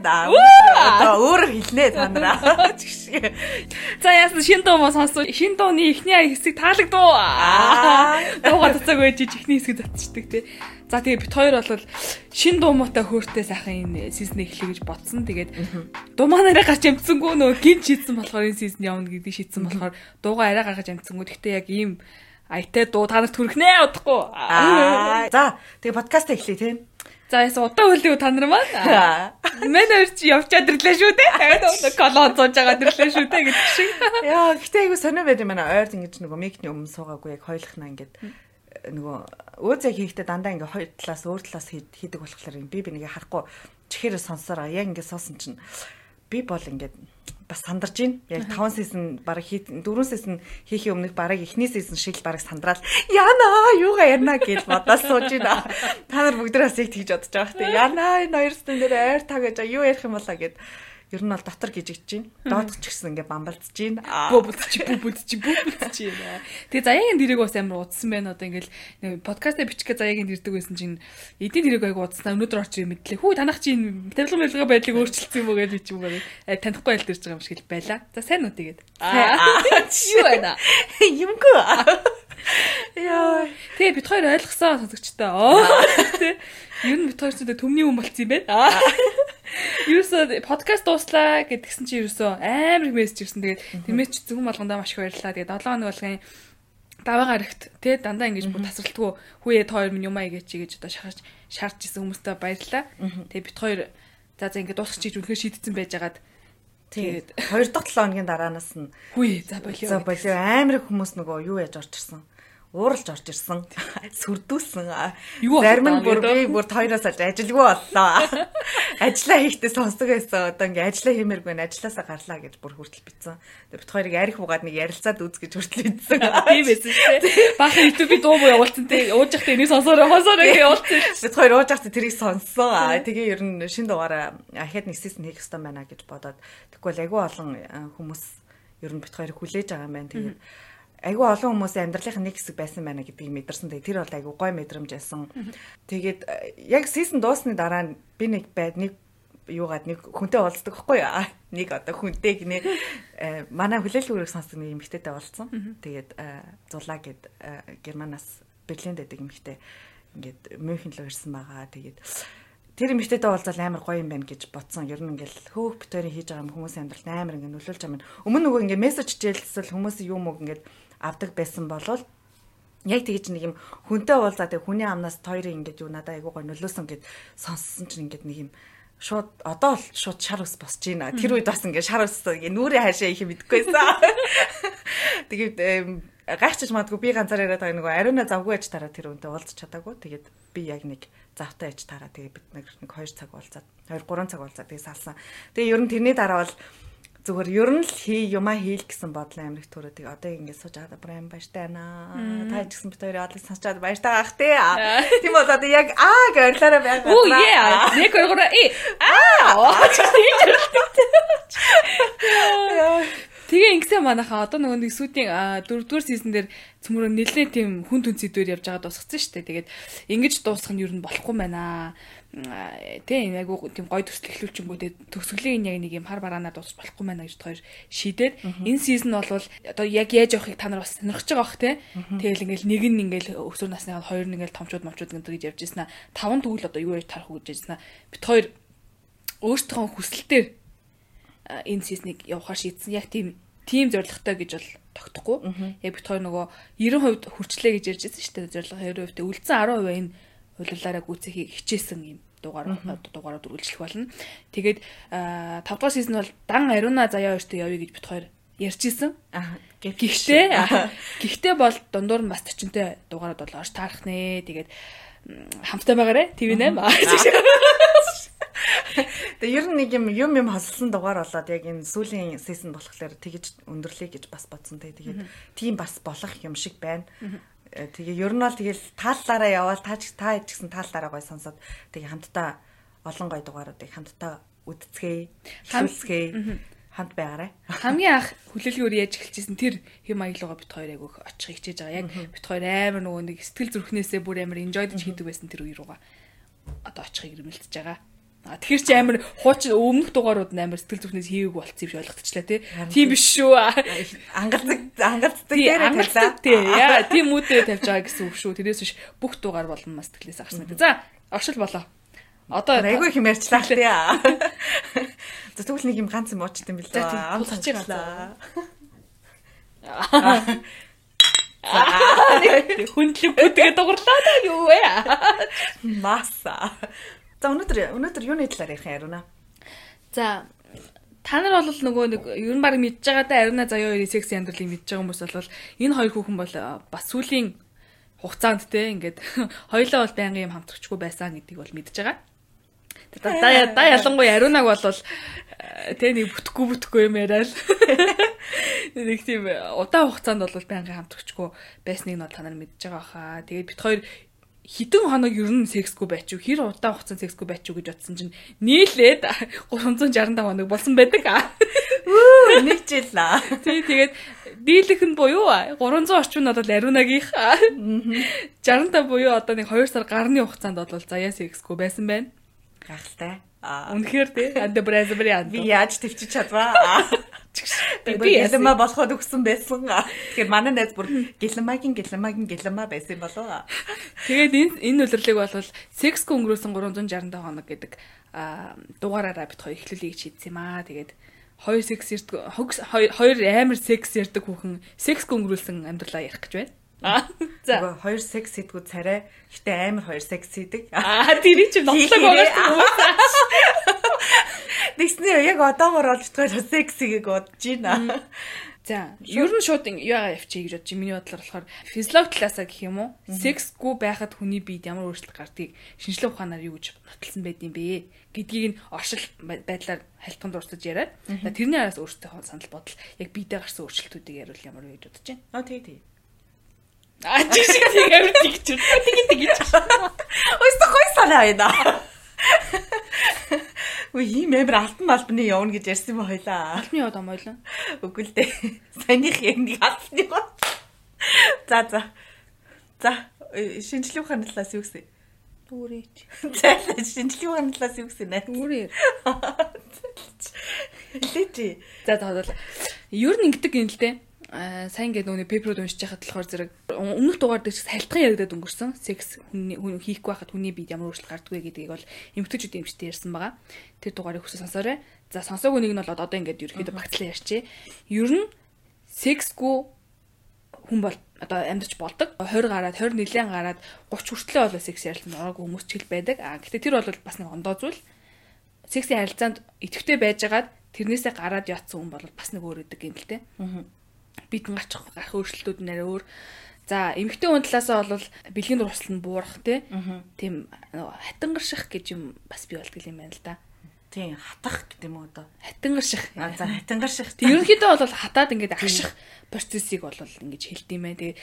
Гимээ. Одоо өөр хэлнэ та нараа. За яасан шин дуу маа сонсоо. Шин дууны эхний хэсэг таалагдуу. Дууга цацаг байж ихний хэсэг татчихдаг тий. За тэгээ бит хоёр бол шин дуу муутай хөөртэй сайхан энэ сизон эхлэе гэж бодсон. Тэгээд дуу манаараа гарч амтсангүй нөгөө гин шийдсэн болохоор энэ сизон явна гэдэг шийдсэн болохоор дуугаа арай гаргаж амтсангүй. Гэхдээ яг ийм Айтай дуу та нарт хүрхнэ удахгүй. За тэгээ подкаст эхлэе тийм. За яса удаа хөлөө та нар маань. Мэн хоёр чи явчаад ирлээ шүү дээ. Колон зууж байгаа ирлээ шүү дээ гэдэг шиг. Яа, гэтээ айгу сонио байд юм байна. Ойрд ингэж нөгөө микний өмнө суугаагүй яг хойлохна ингээд нөгөө өөзөө хийхдээ дандаа ингээ хоёр талаас өөр талаас хийдэг болохоор би би нэгэ харахгүй чихээрээ сонсороо яг ингээ суусан чинь би бол ингээд бас сандарч байна. Яг 5 сизон бараг хий 4 сизон хийхээ өмнөх бараг эхний сизон шиг бараг сандраад яна юугаа ярина гэж бодож сууж байна. Та нар бүгд яг тэгж бодож байгаа хэрэг. Яна энэ хоёр сизон дээр айр таа гэж юу ярих юм болоо гэд ер нь бол дотор гжигдэж байна. Доодч ч гэсэн ингээ бамбалдж байна. Бөбөдч бөбөдч бөбөдч байна. Тэгээ заяагийн дэрэг бас амар удсан байна. Одоо ингээл подкастаа бичихгээ заяагийн дэрдэг байсан чинь эдийн дэрэг айгу удсан. Өнөөдөр орч юм мэдлээ. Хүү танах чи тавилга мэлга байдлыг өөрчилсөн юм уу гэж би ч юм уу. Танихгүй альдэрж байгаа юм шиг л байла. За сайн уу тэгээд. Юу байна? Юмгүй. Яа. Тэгээ бид хоёр ойлгосон сонсогчтой. Оо. Тэ. Ер нь бид хоёр ч төмний хүн болцсон юм байна. Юусоо подкаст дууслаа гэдгсэн чи юусоо амар их мессеж ирсэн. Тэгээд тиймээс ч зөвхөн болгондоо маш их баярлалаа. Тэгээд 7 хоног болгын даваа гарагт тэ дандаа ингэж бүр тасралтгүй хүүе та хоёр минь юмаа игээч гэж одоо шахаж шаардж исэн хүмүүстээ баярлалаа. Тэгээд бит хоёр за за ингэ дуусах чиж үнэхээр шийдсэн байжгаад тэгээд 2 дахь 7 хоногийн дараанаас нь хүүе за болио. За болио амар их хүмүүс нөгөө юу яаж орж ирсэн ууралж орж ирсэн. Сүрдүүлсэн. Зарим нь бүр би бүр хоёроос ажилгүй боллоо. Ажлаа хийхдээ сонсдог байсан. Одоо ингээ ажлаа хиймээргүй нь ажлаасаа гарлаа гэж бүр хүртэл битсэн. Тэгээ бит хоёрыг арих бугаад нэг ярилцаад үз гэж хүртэл битсэн. Тийм байсан шүү дээ. Баахан YouTube-и дуу буу явуулсан тий. Ууж явахдаа энийг сонсоорой сонсоорой гэж явуулсан. Бит хоёр ууж явахдаа тэрийг сонссон. Тэгээ ер нь шин дугаараа ахад нэгсээс нь хийх хэрэгтэй байна гэж бодоод тэгвэл айгүй олон хүмүүс ер нь бит хоёрыг хүлээж байгаа юм байна. Тэгээд айгүй олон хүмүүсийн амьдралын нэг хэсэг байсан байна гэдгийг мэдэрсэн. Тэгээ тэр бол айгүй гой мэдрэмж байсан. Тэгээд э, яг сизон дуусны дараа би нэг байд нэг юугаад нэг хүнтэй уулздаг байхгүй юу? Нэг одоо хүнтэй гинэ э, манай хүлээлт үрийг сонсдог нэг эмэгтэйтэй уулзсан. Тэгээд э, зулаа гэд Германаас Берлинд байдаг эмэгтэй ингээд Мюнхен руу ирсэн байгаа. Тэгээд тэр эмэгтэйтэй уулзал амар гоё юм байна гэж бодсон. Ер нь ингээл хөөх битэрийн хийж байгаа хүмүүсийн амьдралд амар ингээд нөлөөлж байгаа юм. Өмнө нөгөө ингээд мессеж чийлсэл хүмүүс юм уу ингээд авдаг байсан болвол яг тэгэж нэг юм хүнтэй уулзаа тэг хүний амнаас хоёрын ингэж юу надад айгуу гой нөлөөсөн гэд сонссон чинь ингэж нэг юм шууд одоо л шууд шар ус босч байна. Тэр үед бас ингээ шар ус ингээ нүрээ хаашаа их мэдгүйсэн. Тэгээд гайхчих магадгүй би ганцаар яриад байгаа нөгөө ариуна завгүй аж тараа тэр үнтэй уулзч чадаагүй. Тэгээд би яг нэг завтай аж тараа тэгээд бид нэг 2 цаг уулзаад 2 3 цаг уулзаад тэгээд салсан. Тэгээд ер нь тэрний дараа бол зүгээр ер нь л хий юмаа хийл гэсэн бодол амирх төрөө тийг одоо ингэ сууж байгаа бүр аим баяртай байна. Та ч гэсэн бид хоёрын одлыг сонсчод баяртай ах тий. Тийм бол одоо яг аа гэж ойрлаараа байгаа. Оо яа. Нэг хоёр э аа. Тэгээ ингэсэн манайхаа одоо нөгөө нэг сүүдийн 4-р сизон дээр цөмөрөө нэлээд тийм хүн түн зэдвэр явж байгаа дуусгацсан шүү дээ. Тэгээд ингэж дуусгах нь ер нь болохгүй байна тийм айгу тийм гой төсөл эхлүүлчихэнгүү тийм төгсгөлийн яг нэг юм хар бараанаар дуусах болохгүй байна гэж хоёр шийдээд энэ сизон бол одоо яг яаж явахыг та нар бас сонирхож байгаа бох тийм тэгэл ингээл нэг нь ингээл өсвөр насны хоёр нь ингээл томчууд момчууд гэдэг явж ирсэн аа таван тэгвэл одоо юу яаж тарах уу гэж ирсэн аа бит хоёр өөртөө хүсэлтээр энэ сизнийг явахаар шийдсэн. Яг тийм тийм зоригтой гэж бол тогтохгүй. Яг бит хоёр нөгөө 90% хүрчлээ гэж ярьж байсан шүү дээ. Зорилго 20% үлдсэн 10% энэ хуулиулаараа гүйцэхийг хичээсэн юм дугаар дугаараар үргэлжлэх болно. Тэгээд 5 дугаар сизон бол дан ариуна заяа хоёртой явъя гэж бит хоёр ярьж исэн. Гэхдээ гэхдээ бол дундуур нь бас төчөнтэй дугаарууд бол орж таарах нэ. Тэгээд хамттай байгаарэ. TV8. Тэгээ ер нь нэг юм юм юм хослсон дугаар болоод яг энэ сүүлийн сизон болохоор тэгж өндөрлөе гэж бас бодсон. Тэгээд тийм бас болох юм шиг байна. Э, тэгээ ер нь бол тэгэл тааллаараа яваал та та ч гэсэн тааллаараа гой сонсоод тэгээ хамтдаа олон гой дугааруудыг хамтдаа үдцгээе, хамсгэе хамт байгаарай. Хамгийн анх хүлээлгээр яаж эхэлчихсэн тэр хэм аяглууга бит хоёр айгүйх очих хичээж байгаа. Яг бит хоёр амар нөгөө нэг сэтгэл зүрхнээсээ бүр амар enjoy гэж хийдэг байсан тэр үе рүүга одоо очихыг ирмэлдэж байгаа. А тэгэхээр чи амар хуучин өмнөх дугаарууд амар сэтгэл зүрхнээс хийгээг болцсон юм шиг ойлгогдчихлаа тий. Тийм биш шүү. Ангалдаг ангалдаг дээр ангалдаг тий. Яа тийм үүдээ тавьж байгаа гэсэн үг шүү. Тэрээс биш бүх дугаар болно мас сэтгэлээс гарсан гэдэг. За оршил болоо. Одоо айгүй их ярьчлаа тий. За тэгвэл нэг юм ганц юм уучт юм билээ. Ам сонсчлаа. Хүндлэг бүтгээ дугарлаа да юу вэ? Маса. За өнөөдөр өнөөдөр юуны талаар ярих юм аруна? За та нар бол нөгөө нэг ер нь баг мэдж байгаа да аруна заяа хоёрын секси амьдралыг мэдж байгаа хүмүүс бол энэ хоёр хүүхэн бол бас сүүлийн хугацаанд те ингээд хоёлоо бол байнгын юм хамтрагчгүй байсан гэдгийг бол мэдж байгаа. Да да ялангуяа ариунаг бол тэ нэг бүтэхгүй бүтэхгүй юм яриа л. Нэг тийм удаан хугацаанд бол байнгын хамтрагчгүй байсныг нь бол та нар мэдж байгаа хаа. Тэгээд бит хоёр хідэн хоног ер нь сексгүй байч юу хэр удаан хугацаанд сексгүй байч юу гэж бодсон чинь нийлээд 365 хоног болсон байдаг. Үу нэг жил аа. Тий тэгээд дийлэх нь буюу 300 орчим нь бол ариунагийнх. 65 буюу одоо нэг 2 сар гарны хугацаанд бол заяа сексгүй байсан байна. Гахалтай. Үнэхээр тий. Анда брэзбри анд. Би яаж төвчиж чадваа. Би ялма болоход өгсөн байсан. Тэгэхээр манай найз бүр гэлэмагийн гэлэмагийн гэлэма байсан болоо. Тэгээд энэ энэ үлрэлийг бол секск өнгөрөөсөн 365 хоног гэдэг дугаараараа бит хоёр эхлүүлэе гэж шийдсэн юм аа. Тэгээд хоёр секс ярддаг хоёр амар секс ярддаг хүүхэн секс өнгөрүүлсэн амьдралаа ярих гэж байна. За хоёр секс хийдгүү царай. Гэтэ амар хоёр секс хийдэг. Аа тэр чинь нотлог байгаа. Тэгснээр яг одоогоор олж байгаа секс хийгээг бодож байна. За, ер нь шууд яага явчих гэж бодчих. Миний бодлоор болохоор физиологи талаасаа гэх юм уу? Сексгүй байхад хүний биед ямар өөрчлөлт гардыг шинжилгээ ухаанаар юу гэж нотолсон байд юм бэ гэдгийг нь оршил байдлаар хальтганд дурсаж яриад. Тэрний араас өөртөө санал бодол яг биедээ гарсан өөрчлөлтүүдийг яриул ямар вэ гэж бодож байна. Аа тий тий. А чи шиг тийм амар тэгж тэгж тэгж. Өөстө хой санаа байна. Үгүй ийм амар алтан малбны явна гэж ярьсан юм хойлоо. Алтны явд омойлоо. Үгүй л дээ. Саяных яг нэг алтны гоо. За за. За шинжлэх ухааны талаас юу гэсэн? Дүүрээч. За шинжлэх ухааны талаас юу гэсэн нэ? Дүүрээ. Лээч. За бол ер нь ингэдэг юм л дээ сайн ингээд нөгөө пейперүүд уншиж байхад болохоор зэрэг өмнөх дугаар дээр салтган яригадад өнгөрсөн секс хүн хийхгүй байхад хүний биед ямар өөрчлөлт гардаг вэ гэдгийг бол эмгтээчүүд эмчтэй ярьсан байгаа. Тэр дугаарыг хүсэж сонсоорой. За сонсоогүй нэг нь бол одоо ингээд ерөөхдөө багтлаа ярьчээ. Ер нь сексгүй хүн бол одоо амьдч болдог. 20 гараад 20 нилээн гараад 30 хүртлэе бол секс ярилцсан ороогүй хүмүүс ч хэл байдаг. А гэтээ тэр бол бас нэг ондоо зүйл. Сексийн харилцаанд идэвхтэй байжгаад тэрнээсээ гараад яатсан хүн бол бас нэг өөр өдөг юм л те. Аа бид гарчих гарах өөрчлөлтүүд нэрээ өөр. За эмэгтэй хүн талаасаа бол бэлгийн дурсал нь буурах тийм хатангарших гэж юм бас би болдгоо юм байна л да. Тийм хатах гэдэг юм уу одоо? Хатангарших. А за хатангарших. Ерөнхийдөө бол хатаад ингээд агших процессыг бол ингэж хэлдэм байх. Тэгээ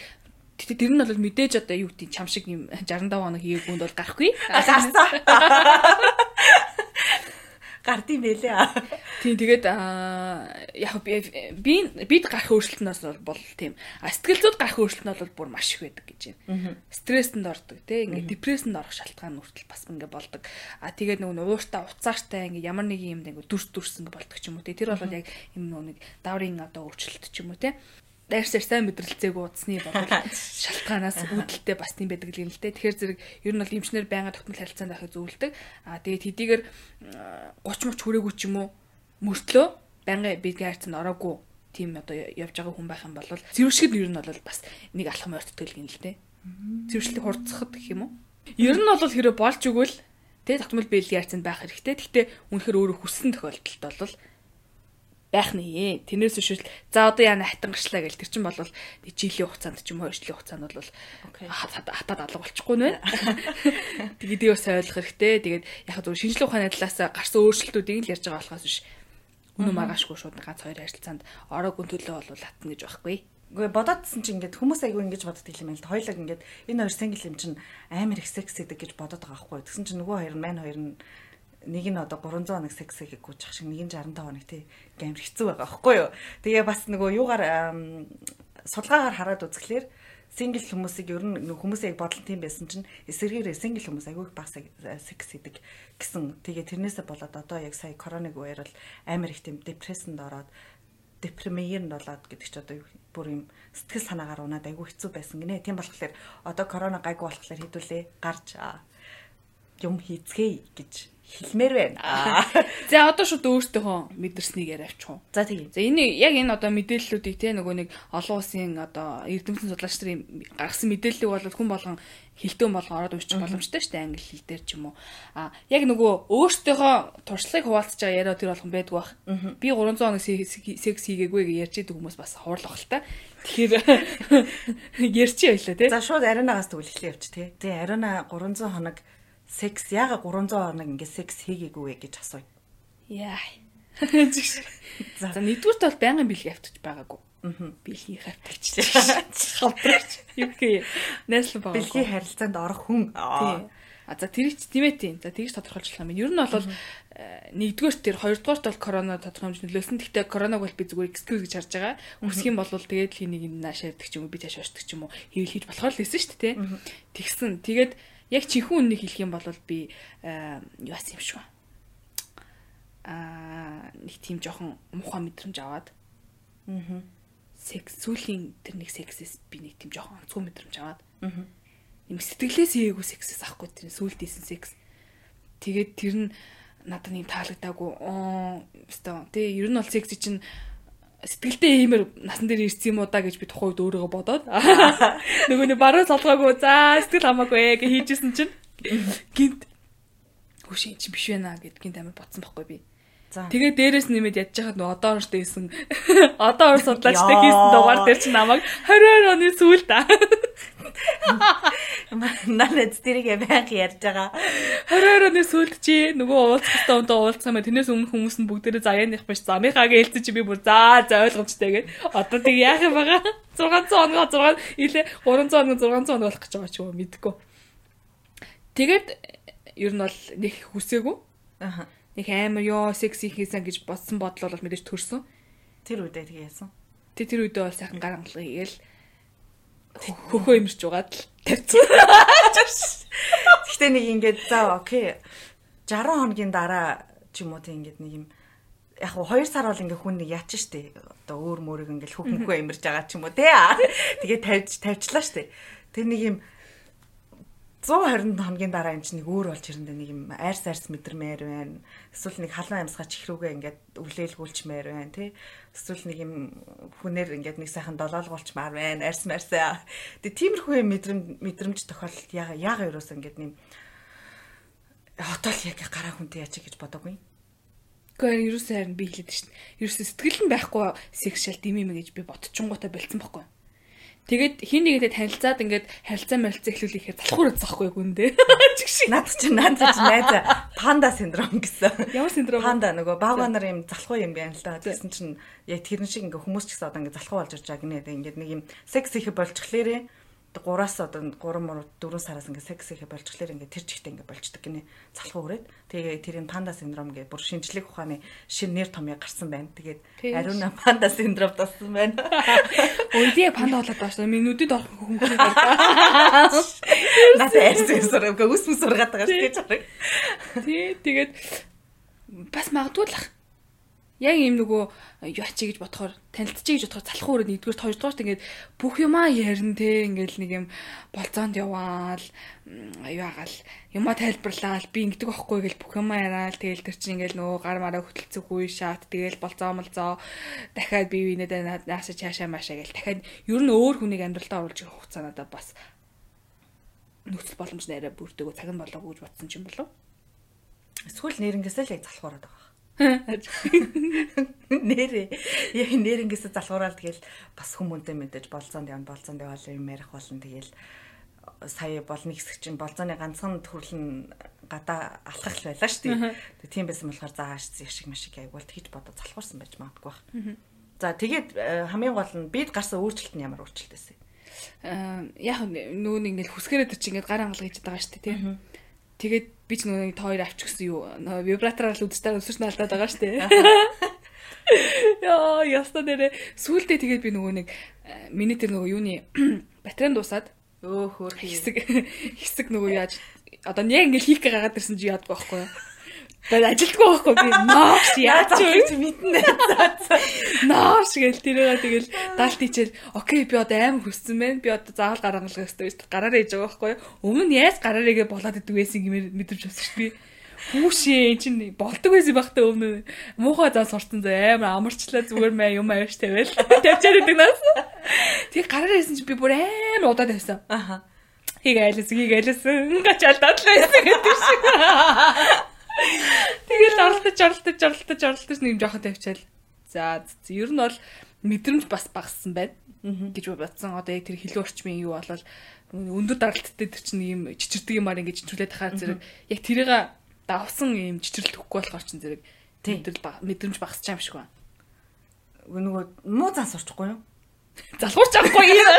Гэтэ тэр нь бол мэдээж одоо юу гэдэг чам шиг юм 65 хоног хийгээг үнд бол гарахгүй. Гарсан. Гард юм бэлээ. Тийм тэгээд яг би бид гарах өөрчлөлтнөөс бол тийм. Сэтгэл зүйд гарах өөрчлөлт нь бол бүр маш их байдаг гэж байна. Стрестэнд ордог тий ингээд депрессэнд орох шалтгаан хүртэл бас ингээд болдог. А тэгээд нөгөө ууртаа уцаартай ингээд ямар нэг юм ингээд дүрс дүрс ингээд болдог ч юм уу тий. Тэр бол яг юм нөгөө нэг даврын одоо өөрчлөлт ч юм уу тий дайрсаар сайн мэдрэлцээг уудсны бодол шалтгаанаас үүдэлтэй бас тийм байдаг юм л дээ. Тэгэхээр зэрэг ер нь бол эмчнэр байнга тогтмол харилцаанд байхыг зөвлөдөг. Аа тэгээд хэдийгээр 30 мөч хүрээгүй ч юм уу мөртлөө байнга бидний харилцаанд ороогүй тийм одоо явж байгаа хүн байх юм бол зэвэршгэд ер нь бол бас нэг алхам ойртдог юм л дээ. Зэвэршлийг хурцсахад гэх юм уу? Ер нь бол хэрэв болж өгвөл тэгээ тогтмол биелийн харилцаанд байх хэрэгтэй. Гэхдээ үнэхээр өөрөө хүссэн тохиолдолд бол байх нэ. Тэрнээс биш за одоо яана хатангачлаа гэл тэр чин бол жилийн хугацаанд ч юм уу жилийн хугацаанд бол хатаад алга болчихгүй нэ. Тэгээд бас ойлгох хэрэгтэй. Тэгээд яг зөв шинжлэх ухааны талаас гарсан өөрчлөлтүүдийг л ярьж байгаа болохоос биш. Үнэн маргаашгүй шууд ганц хоёр харилцаанд ороогүй төлөө бол хатна гэж байхгүй. Гэхдээ бодоодсэн чинь ингээд хүмүүс айгүй ингэж боддог юм байна л хоёлаг ингээд энэ хоёр сингл юм чинь амар их секс гэдэг гэж бодоод байгаа байхгүй. Тэгсэн чинь нөгөө хоёр нь мань хоёр нь нэг нь одоо 300 хоног секс хийх гүйчих шиг нэг нь 65 хоног тий гэмэр хэцүү байгаа байхгүй юу. Тэгээ бас нөгөө юугаар судалгаагаар хараад үзэхлээр сингл хүмүүсийг ер нь хүмүүсийг бодлон тийм байсан чинь эсэргээрээ сингл хүмүүс аягүй их баг секс хийдэг гэсэн. Тэгээ тэрнээсээ болоод одоо яг сая короныг үеэр бол амар их тийм депрессэнд ороод депремиернд болоод гэдэг чи одоо бүр юм сэтгэл санаагаар унаад аягүй хэцүү байсан гинэ. Тийм болохоор одоо корона гайгүй болохоор хідүүлээ гарч юм хийцгээе гэж хэлмээр байна. За одоо шууд өөртөөхөө мэдэрснийг яриавчих уу. За тийм. За энэ яг энэ одоо мэдээллүүдийг те нөгөө нэг олон улсын одоо эрдэмтэн судлаач нарын гаргасан мэдээллийг бол хүн болгон хилтэн болгон ороод уншчих боломжтой шүү дээ англи хэл дээр ч юм уу. А яг нөгөө өөртөөхөө туршлагыг хуваалцаж байгаа яриа тэр болгон байдг бах. Би 300 хоног секс хийгээгүй гэж ярьж идэг хүмүүс бас хуурлах л та. Тэгэхээр ярьчих байлаа те. За шууд ариунагаас төгөлхлөө явчих те. Тэгээ ариуна 300 хоног секс яга 300 хоног ингээд секс хийгээгүй вэ гэж асууя. Яа. За нэгдүгürt бол байнгын бэлэг автчих байгаагүй. Аа. Бэлгийн хавтагч. Хавтагч. Юу гэх найслан байгаа. Бэлгийн харилцаанд орох хүн. Аа. А за тэр их тийм ээ тийм. За тэгж тодорхойлчих юм. Ер нь бол нэгдүгээр тэр хоёрдугаарт бол корона тодорхой хэмжээнд нөлөөсөн. Гэхдээ короног бол би зүгээр excuse гэж харж байгаа. Үсэх юм бол тэгээд л хэнийг нааш ярьдаг ч юм уу би тааш очдаг ч юм уу хийвэл хийж болохоор л лээсэн шүү дээ. Тэгсэн. Тэгээд яг чихэн үннийг хэлэх юм бол би юу асан юм шүү. Аа нэг тийм жоохон муухай мэдрэмж аваад. Аа. Секс сүүлийн тэр нэг сексээс би нэг тийм жоохон онцгой мэдрэмж аваад. Аа. Им сэтгэлээс ийгүү сексээс авахгүй тэр сүүлдээсэн секс. Тэгээд тэр нь надад нэг таалагдаагүй. Аа, өстой. Тэ ер нь бол секс чинь сэтгэлдээ иймэр насан дээр ирсэн юм уу да гэж би тухайн үед өөрийгөө бодоод. Нөгөө нэг баруун солгоогүй за сэтгэл хамаагүй гэж хийжсэн чинь. Гинт. Хөш ин чи биш байна гэд гинт амар ботсон байхгүй би. Тэгээ дээрээс нэмээд ядж хахад одоо оршд байсан. Одоо ор судлаачтай хийсэн дугаар дээр чи намайг 22 оны сүүлд Нанад тэрийг байнг ярьж байгаа. 22 оны сүүлд чи нөгөө уулзах хэвээр өнтөө уулзсан мэ тэрнээс өмнө хүмүүс нь бүгдээрээ заяаных биш замынхаа гэлцэн чи би бүр за за ойлгомжтой гэд. Одоо тэг яах юм байгаа? 600 оноо 6 илээ 300 оноо 600 оноо болох гэж байгаа ч юм мэдгүй. Тэгээд ер нь бол нэг хүсээгүй. Аха. Нэг амар ёо секси хийсэн гэж бодсон бодлол бол мэдээж төрсөн. Тэр үедээ тэг яасан. Тэг тэр үедээ бол сайхан гар амгалан хийгээл хөхөө имэрч угаад л тавьсан. Гэхдээ нэг ингээд за окей 60 хоногийн дараа ч юм уу тийм ингээд нэг юм яг хуу 2 сар бол ингээ хүн яач штэ одоо өөр мөрөг ингээл хөхмөхөө имэрж байгаа ч юм уу тий. Тэгээ тавьж тавьчлаа штэ. Тэр нэг юм 120 хоногийн дараа юм чинь нэг өөр болж ирэндээ нэг юм айрс айрс мэдрэмээр байна. Эсвэл нэг халуун амьсгаа чихрүүгээ ингээд өвлөөлгүүлчмээр байна тий. Эсвэл нэг юм хүнээр ингээд нэг сайхан долоолгуулчмаар байна. Айрс марсаа. Тэгээ тиймэрхүү мэдрэмж мэдрэмж тохиолдолд яга яга юус ингээд нэм хотол яг гараа хүнтэй яач гэж бодоагүй. Гэхдээ ерөөсөө харин би хэлээд шин. Ерөөсөө сэтгэл нь байхгүй сексуал димим гэж би бодчихгонготой болцсон байхгүй. Тэгээд хин нэгэдээ танилцаад ингээд харилцаа мэлцээ эхлүүл ихээр залхуур удахгүй гүндээ. Чигш. Наад чи наад чи найза панда синдром гэсэн. Ямар синдром? Панда нөгөө баага нар юм залхуу юм байна л да. Тэгсэн чинь яг тэрэн шиг ингээ хүмүүс ч гэсэн одоо ингээ залхуу болж ирж байгаа гинэ. Ингээд нэг юм секс их болчихлээрээ 3-аас одоо 3 мөр 4 сараас ингээ секс их болчихлоор ингээ тэр чигтээ ингээ болчдөг гинэ залхуу өрөөд тэгээ тэрийн панда синдром гэ бүр шинжлэх ухааны шин нэр томьёо гарсан байна. Тэгээд ариуна панда синдром тассан байна. Өөдөө панда болоод байна шүү минутад орох хүмүүс надад ярьсан сураг. Үс мүс сургаад байгаа шүү гэж тий тэгээд бас магадгүй л яг юм нөгөө юу ачи гэж бодохоор танилцчих гэж бодохоор залхуу өрөөд нэгдүгээр хоёрдугаарт ингээд бүх юмаа ярина те. Ингээд нэг юм болцоонд яваал юу агаал юмаа тайлбарлаал. Би ингэдэг байхгүй гэл бүх юмаа яриад тэгэл тэр чинь ингээд нөгөө гар мараа хөтөлцөхгүй шаат тэгэл болцоо молцоо. Дахиад бие бинээдээ наашаа чаашаа маашаа гэл. Дахиад ер нь өөр хүнийг амьдралтаа оруулж ирэх хугацаа надад бас нөхцөл боломж нэрэ бүрдэгөө цаг нь болоогүй гэж бодсон ч юм болов. Эсвэл нэрнгээсээ л яг залхуураад Нэрээ яг нэрнгээсээ залхуурал тэгэл бас хүмүүнтэй мэдээж болцоонд явна болцоонд яваал юм ярих болно тэгэл сая бол нэг хэсэг чинь болцооны ганцхан төрлөн гадаа алхах байлаа шүү дээ. Тийм байсан болохоор зааш зэшиг машиг айгуул тэгж бодоод залхуурсан байж магадгүй бах. За тэгээд э, хамгийн гол нь бид гарсан өөрчлөлт нь ямар өөрчлөлт байсан? Аа э, яг нүүн ингээд хүсгэрээд чи ингээд гар хангалга хийж байгаа шүү дээ тийм. Тэгээд би ч нөгөө та хоёр авчихсан юу вибратораар л үдсээр өсөрч наалдаад байгаа шүү дээ. Яа, яста нэрэ сүултээ тэгээд би нөгөө нэг миний тэр нөгөө юуны батарей дуусаад өө хөөр хэсэг хэсэг нөгөө яаж одоо яг ингээл хийх гагаад ирсэн чи яадгүй байхгүй юу? Тэгээд ажилтгүй байхгүй би ноос яаж чи мэднэ. Ноос гэл тэрээ тэгэл даалт ичээл окей би одоо аим хүссэн байна. Би одоо заавал гараангалах ёстой дээ. Гараараа ээж байгаа байхгүй юу? Өмнө нь яаж гараарээгээ болоод идэг байсан гэмээр мэдэрч авсан шүү дээ. Хүүшээ эн чинь болдог байсан багтаа өмнө муухай заа сурцсан заа амар амарчлаа зүгээр мэй юм ааш тавиал тавьчаад идэг нас. Тэг гараараа ирсэн чи би бүр амар удаад тавьсан. Аха. Хийг айлсан, хийг айлсан. Гачаалдаад л байсан гэдэг шиг. Тэгэл оролдож оролдож оролдож оролдож нэг юм жоохон тавьчаал. За ер нь бол мэдрэмж бас багассан байна гэж бодсон. Одоо яг тэр хилүү орчмын юу болол өндөр даралттай тэр чинь юм чичирдэг юмар ингэж чичүүлээд тахаар зэрэг яг тэрийг давсан юм чичрэл төгөхгүй болохоор чинь зэрэг мэдрэмж багасч байгаа юм шиг байна. Нөгөө муу зан сурчихгүй юу? Залхуурч авахгүй юм.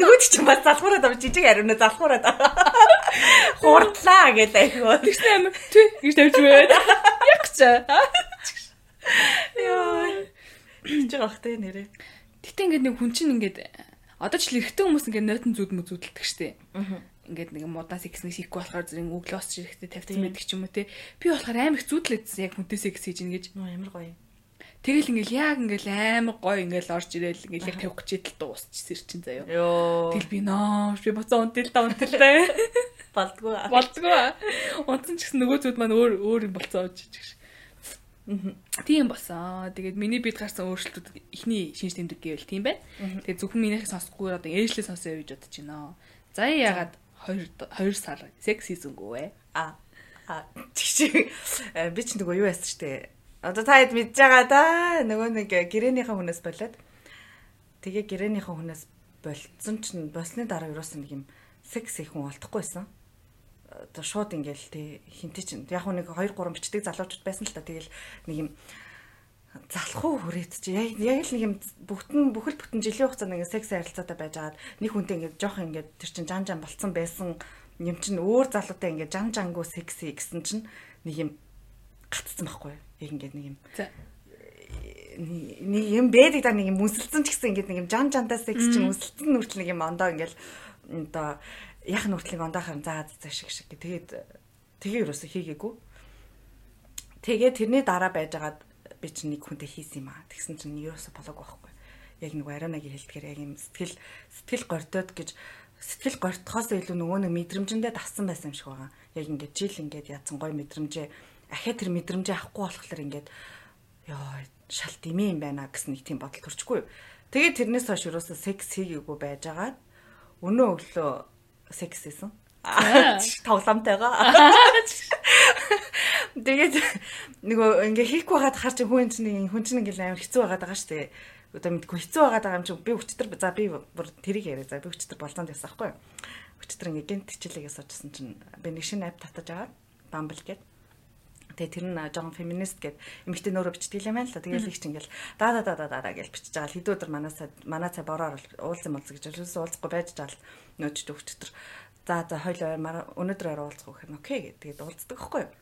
Нөгөө чинь бас залхуураад авч жижиг ариунаа залхуураад. Хурдлаа гэдэг айгуу. Тэгсэн амир тий гэж тавьж байна. Яг ч. Яа. Жиж байгаа хтэй нэрээ. Гэтэ ингээд нэг хүн чинь ингээд одоо ч л эрэгтэй хүмүүс ингээд нойтон зүуд мө зүудэлдэг штеп. Ингээд нэг мудаас ихснээс ихгүй болохоор зэрэг өглөөс ч эрэхтэй тавьсан байдаг ч юм уу те. Би болохоор амар их зүудлээдсэн яг хүнтэйсээ ин гэж. Амар гоё. Тэгэл ингээл яг ингээл амар гоё ингээл орж ирээл ингээл яг тавих гэж идэл дуусчихсэр чинь заяа. Тэгэл би ноо би боцоо унтил та унтилтай. Болдгоо. Болдгоо. Унтсан ч гэсэн нөгөө зүуд маань өөр өөр юм болцоо гэж гэж. Тийм болсон. Тэгээд миний бид гарсан өөрчлөлтүүд ихний шинж тэмдэг гэвэл тийм байна. Тэгээд зөвхөн минийхээ сонсохгүй одоо ээжлээ сонсоо гэж бодож байна. За яагаад 2 2 сар секс хийсэнгүү вэ? А а чи би ч нөгөө юу яасан штэ Одоо та хэд мэдж байгаа да. Нөгөө нэг гэрээнийхээ хүнээс болоод. Тэгээ гэрээнийхээ хүнээс болцсон чинь болсны дараа юусэн нэг юм секс их хүн олдохгүйсэн. Одоо шууд ингээл тий хинтээ чинь. Яг нэг 2 3 бичдэг залуучууд байсан л та. Тэгэл нэг юм залах уу хүрээд чи? Яг яг л нэг юм бүгтэн бүхэл бүтэн жилийн хугацаанд ингээд секс харилцаатай байж агаад нэг хүнтэй ингээд жоох ингээд тэр чин жан жан болцсон байсан юм чин. Өөр залуутай ингээд жан жангуу секси гэсэн чин нэг юм гатцсан байхгүй яг ингээд нэг юм. Нэг юм бэдэг та нэг юм мүсэлцэн ч гэсэн ингээд нэг юм жан жантаа секс чинь мүсэлцэн нүртэл нэг юм ондоо ингээд одоо яг нүртлийг ондоохоор заа заа шиг шиг. Тэгээд тэгээ юусоо хийгээгүй. Тэгээ тэрний дараа байжгаад би чинь нэг хүнтэй хийсэн юм аа. Тэгсэн чинь юусоо болоогүй байхгүй. Яг нэг ариунагийн хэлдгээр яг юм сэтгэл сэтгэл гордоод гэж сэтгэл гортхоос илүү нөгөө нэг мэдрэмжэндээ тассан байсан юм шиг байгаа. Яг ингээд жил ингээд ядсан гой мэдрэмжээ ахаа тэр мэдрэмжээ авахгүй болохоор ингээд ёо шал димээ юм байна гэсэн нэг тийм бодол төрчихгүй. Тэгээд тэрнээс хойш юусоо секс хийгээгүй байжгаад өнөө өглөө секс хийсэн. тоглоомтойгоо. Тэгээд нөгөө ингээ хийхгүй байгаад хар чи хүн чинь хүн чинь ингээл амар хэцүү байгаад байгаа шүү дээ. Одоо мэдгүй хэцүү байгаад байгаа юм чи би өчтөр за би бүр тэрийг яриа за би өчтөр байхгүй юу. Өчтөр ингээ гэнт хичээлээс очсон чинь би нэг шинэ апп татаж аваад Bumble гэдэг Тэгээ тэр нь жоохон феминист гэд эмэгтэй бичдэг юм байна л та. Тэгээл их ч ингээл да да да да да гэж бичиж байгаа л хэдэн өдөр манаа цай манаа цай бороор уулзсан молц гэж юусэн уулзахгүй байж байгаа л нөөч төвчтөр. За за хоёул өнөөдөр уулзах гэх юм окей гэдэг. Тэгээд уулздаг байхгүй юу?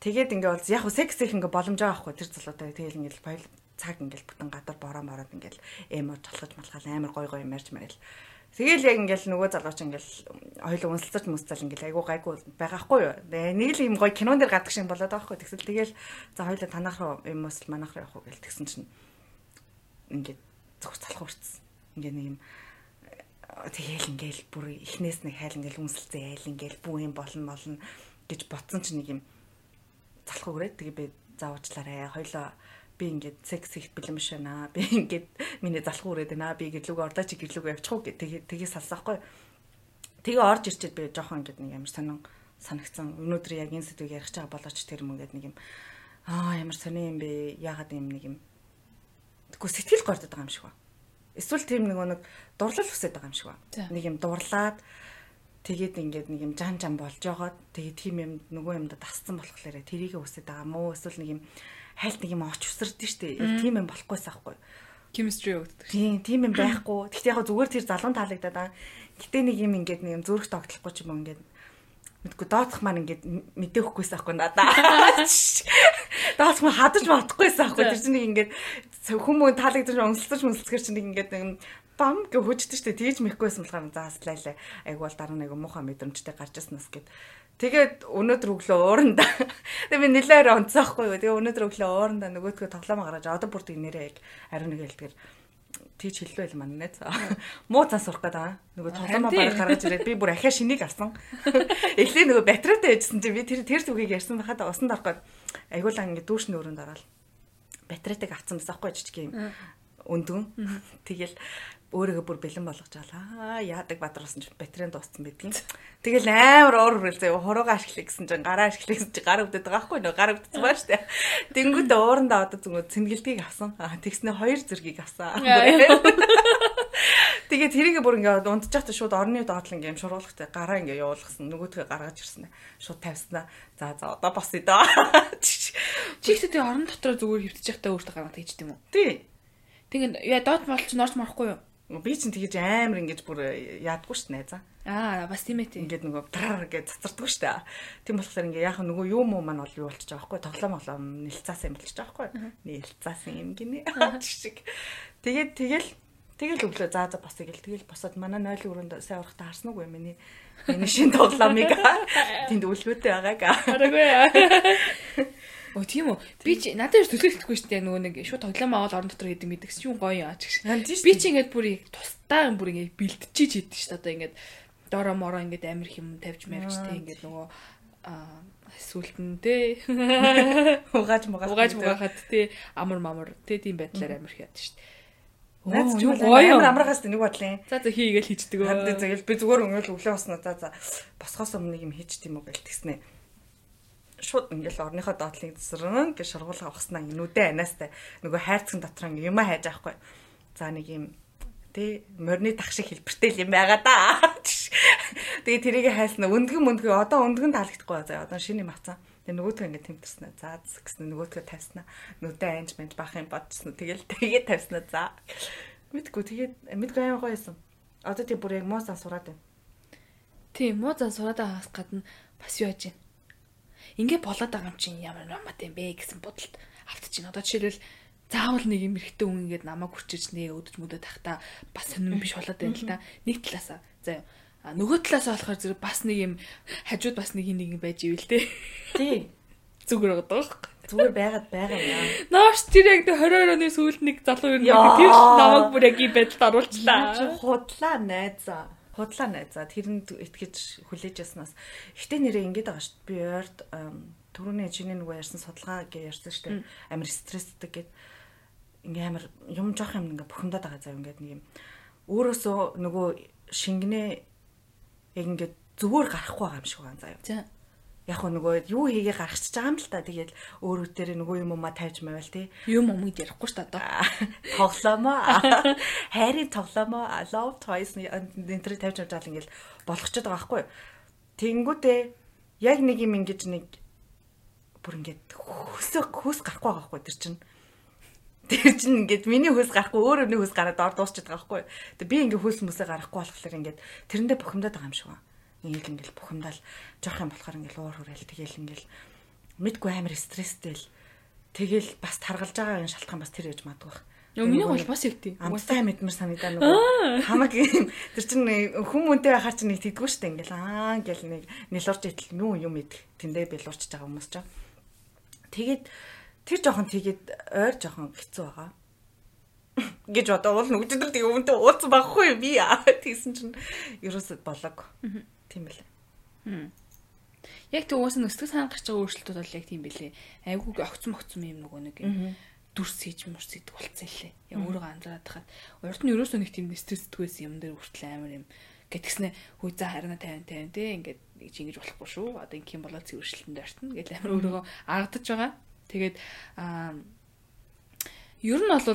Тэгээд ингээ уулз яг секс их ингээ боломж байгаа байхгүй тэр залуутай. Тэгээл ингээл баял цаг ингээл бүтэн гадар бороо мороод ингээл эмо толгож малхал амар гой гой ярьж марил. Тэгэл яг ингээл нөгөө залууч ингээл хоёул үнсэлцэж мүсцэл ингээл айгу гайгүй байгаа хгүй юу. Нэг л юм гоё кинон дэр гадаг шиг болоод байгаа хгүй. Тэгсэл тэгэл за хоёул танах руу юм уусл манах руу явах уу гэл тэгсэн чинь ингээд зөвх залах урцсан. Ингээ нэг юм тэгэл ингээл бүр эхнээс нэг хайл ингээл үнсэлцээ айл ингээл бүү юм болно молно гэж ботсон чинь нэг юм залах өгрээд тэгээ би заавчлаарай. Хоёлоо би ингээд секс их бэлэн биш байна. Би ингээд миний залхуу өрөөд байна. Би гэрлүүг ордоо чи гэрлүүг явчих уу гэх тэгээ тэгээ салсаахгүй. Тэгээ орж ирчээд би жоохон ингээд нэг ямар сонин санагцсан. Өнөөдөр яг энэ сэдвийг ярих чагаа болооч тэр юм ингээд нэг юм аа ямар сони юм бэ? Яагаад юм нэг юм Тэгвэл сэтгэл гордод байгаа юм шиг ба. Эсвэл тийм нэг нэг дурлал хүсэж байгаа юм шиг ба. Нэг юм дурлаад тэгээд ингээд нэг юм жан жан болж жогоод тэгээд тийм юм нөгөө юмда тасцсан болохоор тэрийг хүсэж байгаа мó эсвэл нэг юм хайлт нэг юм оч усрдээ штэ. Тийм юм болохгүйс аахгүй. Chemistry өгдөг. Тийм, тийм юм байхгүй. Гэхдээ яг зүгээр тэр залуун таалагдаад байгаа. Гэтэ нэг юм ингээд нэг юм зүрх тогтлохгүй ч юм ингээд мэдгүй дооцох маань ингээд мэдээ өгөхгүйс аахгүй надаа. Дооцох маань хадаж мартахгүйс аахгүй. Тэр чинь нэг ингээд хүмүүс таалагдаж өнсөлдөж мөсөлцгэр чинь нэг ингээд нэг бам гэж хөждөг штэ тэгж мэхгүйсэн болохоор зааслайлаа. Айгу бол дараа нэг муухай мэдрэмжтэй гарч ирснаас гэд. Тэгээд өнөөдөр өглөө ууранда тэгээ би нилээр онцоохгүй юу. Тэгээ өнөөдөр өглөө ууранда нөгөөдгөө тоглоом гаргаж одоо бүр тэг нэрээ яг ариун нэг хэлдгэр тийч хэллээ л маань нэ. Муу цаас сурах гэдэг. Нөгөө тоглоомоо бараг гаргаж ирээд би бүр ахиа шинийг авсан. Эхлээ нөгөө батарейтай яжсан чи би тэр тэр түгийг ярьсан байхад усанд ороход айгуулаа ингэ дүүшний өрөөнд ороод батарейтай авсан байсан байхгүй жижиг юм өндгөн. Тэгэл өөрийгөө бүр бэлэн болгож алаа. Яадаг бадруулсан ч батарейн дууссан байдгийн. Тэгэл амар уур хүрэл заяа хороогаа ашиглая гэсэн чинь гараа ашиглая гэсэн чинь гар өвдөд байгаа хгүй нөө гар өвдөж байгаа штэ. Тэнгүүд уурандаа одоо зүгээр цэнгэлтгийг авсан. Тэгснэ хоёр зэргийг авсан. Тэгээд тэрийг бүр ингээд унтчихад шууд орны доотлон юм шуруулахтай гараа ингээд явуулсан. Нөгөөдгөө гаргаж ирсэн. Шууд тавьснаа. За за одоо босъё доо. Чи ихтэй тэгээ орон дотор зүгээр хөвтөж явахдаа өөртөө гаргаад хийж тийм үү? Тий. Тэгээд яа доот молч норч морохгүй юу? Би чинь тэгэж амар ингэж бүр яадгүй шүү дээ найзаа. Аа бас тийм ээ тийм. Ингээд нөгөө трар гэж цацардгүй шүү дээ. Тийм болохоор ингээ яах нөгөө юу муу маань бол юу болчих жоох байхгүй тоглоом болоо нэлцаасан юм болчих жоох байхгүй. Нэлцаасан юм гинэ. Шиг. Тэгээд тэгэл тэгэл өглөө заа за босъё гэл тэгэл босоод манай нойлын өрөөнд сайн урахта харсан уу миний миний шин тоглоомыг тэнд үлгөөтэй байгааг. Хараагүй. Өө тийм үү. Би чи надад ч төлөвлөхгүй шүү дээ нөгөө нэг шууд тоглоом аваад орон дотор хийдэг мэдгс юм гоё яа ч гэж. Би чи ингээд бүр тусдаа бүр ингээд бэлтжиж хийдэг шүү дээ. Одоо ингээд доро моро ингээд амир хэм тавьж марьж те ингээд нөгөө аа сүлтэн те угааж мугааж угааж мугаахад те амар мамар те тийм байдлаар амир хийад шүү дээ. Наад ч гоё амрагаас нэг бодлоо. За за хийгээл хийждэг. Ханд тэгэл би зүгээр өнгөл өглөө босноо за за босхоос өмнө юм хийчих юм уу гэл тэгснэ шууд ингээл орныхоо доотлыг засран гэж шургуулга авахснаа нүдэ анаастай нөгөө хайрцаг дотор юм хайж авахгүй. За нэг юм тий морины тах шиг хэлбэртэй юм байгаа да. Тэгээ тэрийг хайсна өндгөн мөндгөө одоо өндгөн таалагдахгүй заа одоо шиний мацсан. Тэгээ нөгөөдгөө ингээд тэмтэрснэ. За гэсэн нөгөөдгөө тавьснаа. Нүдэ анж мэнж бах юм бодчихсон. Тэгэл тэгээ тавьснаа. За. Мэдгүй тэгээд мэдгүй аяа гоё юм. Одоо тий бүр яг муузаа сураад байна. Тийм муузаа сураад байгаас гадна бас юу яаж байна? Ингээ болоод байгаа юм чинь ямар намат юм бэ гэсэн бодолд автчихна. Одоо жишээлбэл заавал нэг юм эрэгтэй хүн ингээд намайг хүрчиж нэг өдөж мөдөд тахта бас сонирн биш болоод байна л да. Нэг талаасаа. За нөгөө талаасаа болохоор зэрэг бас нэг юм хажууд бас нэг нэг байж ивэл дээ. Тий. Зүгээр байгаа даа. Зүгээр байгаад байгаа юм. Наач тэр яг 20 оны сүүлд нэг залуу юм. Тэр намайг бүр яг ийм байдалд оруулчлаа. Худлаа найзаа худлаа найзаа тэрэнд итгэж хүлээж яснаас ихтэй нэрээ ингэж байгаа шүү. Би ойрд түрүүний чиний нөгөө ярьсан судалгаа гэж ярьсан шүү дээ. Амар стресстэй гэд ингээ амар юм жоох юм ингээ бухимдаад байгаа зав ингээ нэг юм өөрөөсөө нөгөө шингэнэ яг ингээ зүгээр гарахгүй байгаа юм шиг байна заяа. Яг нөгөө юу хийгээ гаргачих байгаа юм л та. Тэгээд өөрөө дээр нөгөө юм ума тавьж мавал тий. Юм юм гэж ярихгүй ш та одоо. Тоглоомоо. Хайрын тоглоомоо. Love toys энтэр тавьж авч байгаа ингээл болгочод байгаа байхгүй. Тэнгүүтээ яг нэг юм ингэж нэг бүр ингээд хөсөө хөс гарахгүй байгаа байхгүй тэр чинь. Тэр чинь ингээд миний хөөс гарахгүй өөр өөрний хөөс гараад ор дуусчихад байгаа байхгүй. Тэгээ би ингээд хөөс мөсөө гарахгүй болохоор ингээд тэрэндээ бухимдаад байгаа юм шиг байна ингээл ингээл бухимдал жоох юм болохоор ингээл уур хүрээл тэгэл ингээл мэдгүй амар стресстэй л тэгэл бас таргалж байгаа юм шалтгаан бас тэр яж мадгүй бах. Йоо миний бол бас тийм. Амттай мэдмэр санагдаа нөгөө хамаг тэр чинь хүмүүнтэй байхаар чинь нэг тэгдэггүй дээ ингээл аа ингээл нэг нэлурж итэл нүү юм идэх тэндээ бэлуурч байгаа хүмүүс ч. Тэгээд тэр жоохон тэгээд ойр жоохон хэцүү байгаа гэж одоо уул нүгждэл тэг өмнөд уулзсан багхгүй би тэгсэн чинь ерөөсөд болоог. Тийм байлаа. Яг тэг уусаа нөсгөл санаа гарч байгаа өөрчлөлтүүд бол яг тийм байлээ. Айгуу огцом огцом юм нөгөө нэг дүрс хийж мөрс идэх болцсон лээ. Яг өөрийгөө анзаараад хахад урд нь ерөөсөө нэг тийм стрессдгүйсэн юм дээр хүртэл амар юм гэтгснэ хүү за харина 50 50 те ингээд чи ингэж болохгүй шүү. Одоо ингээм болоод цэвэршилтэнд ортно гэж амар өөрийгөө ардаж байгаа. Тэгээд аа ер нь бол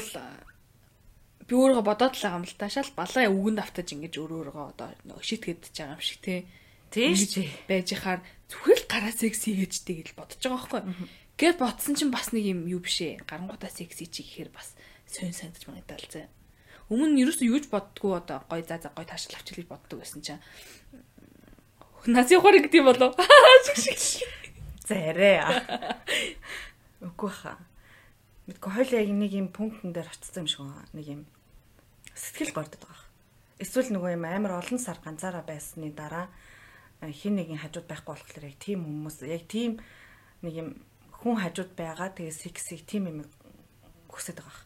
би өөрийгөө бодоод л байгаа юм л та. Шал балаа үгэнд автаж ингэж өөр өөргөө одоо нөгөө шитгэж байгаа юм шиг те. Тийш байж хаар зүгээр л гараа секси гэж тэгэл бодож байгаа байхгүй. Гэт ботсон чинь бас нэг юм юу биш ээ. Гарангуудаа секси чи гэхээр бас сонь санагдаж магадал зэ. Өмнө нь ерөөсөө юуж боддгоо одоо гой за за гой таашаал авчил гэж боддог байсан чинь Нази ухаар гэдэг юм болов. Зарэ. Үгүй хаа. Мэдгүй хойлоо яг нэг юм пунктн дээр очсон юм шиг байна. Нэг юм сэтгэл гордод байгаа. Эсвэл нөгөө юм амар олон сар ганцаараа байсны дараа хин нэгin хажууд байхгүй болохоор яг тийм хүмүүс яг тийм нэг юм хүн хажууд байгаа тэгээ сексийг тийм юм хүсэж байгаа.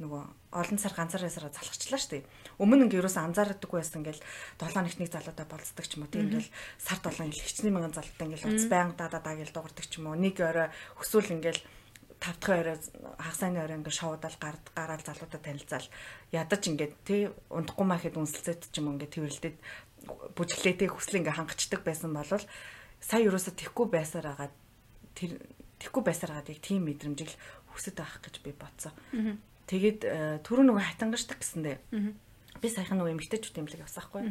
Нөгөө олон сар ганцаараа сараа залхачлаа шүү дээ. Өмнө ингээ ерөөс анзаарадаггүй байсан ингээл 7 нэгт нэг залуудаа болцдог ч юм уу. Тийм ингээл сар 7 ингээл хичнээн мянган залуудаа ингээл уц баян даа даа гэл дуурдаг ч юм уу. Нэг орой өсвөл ингээл тав дахь орой хагасны орой ингээ шоудаал гард гараал залуудаа танилцаал ядаж ингээд тий унтахгүй маа хэд үнсэлцээд ч юм уу ингээ тэрвэрлдээд бүжиглээтэй хүсэл ингээ хангацдаг байсан бол сая ерөөсө тэхгүй байсаар агаад тэр тэхгүй байсаар агаад яг тийм мэдрэмжийг хүсэж байх гэж би бодсон. Тэгээд э, түрүү нөгөө хатангашдаг гэсэндээ би саяхан нөгөө эмгтээчүүд имлэг явсаахгүй.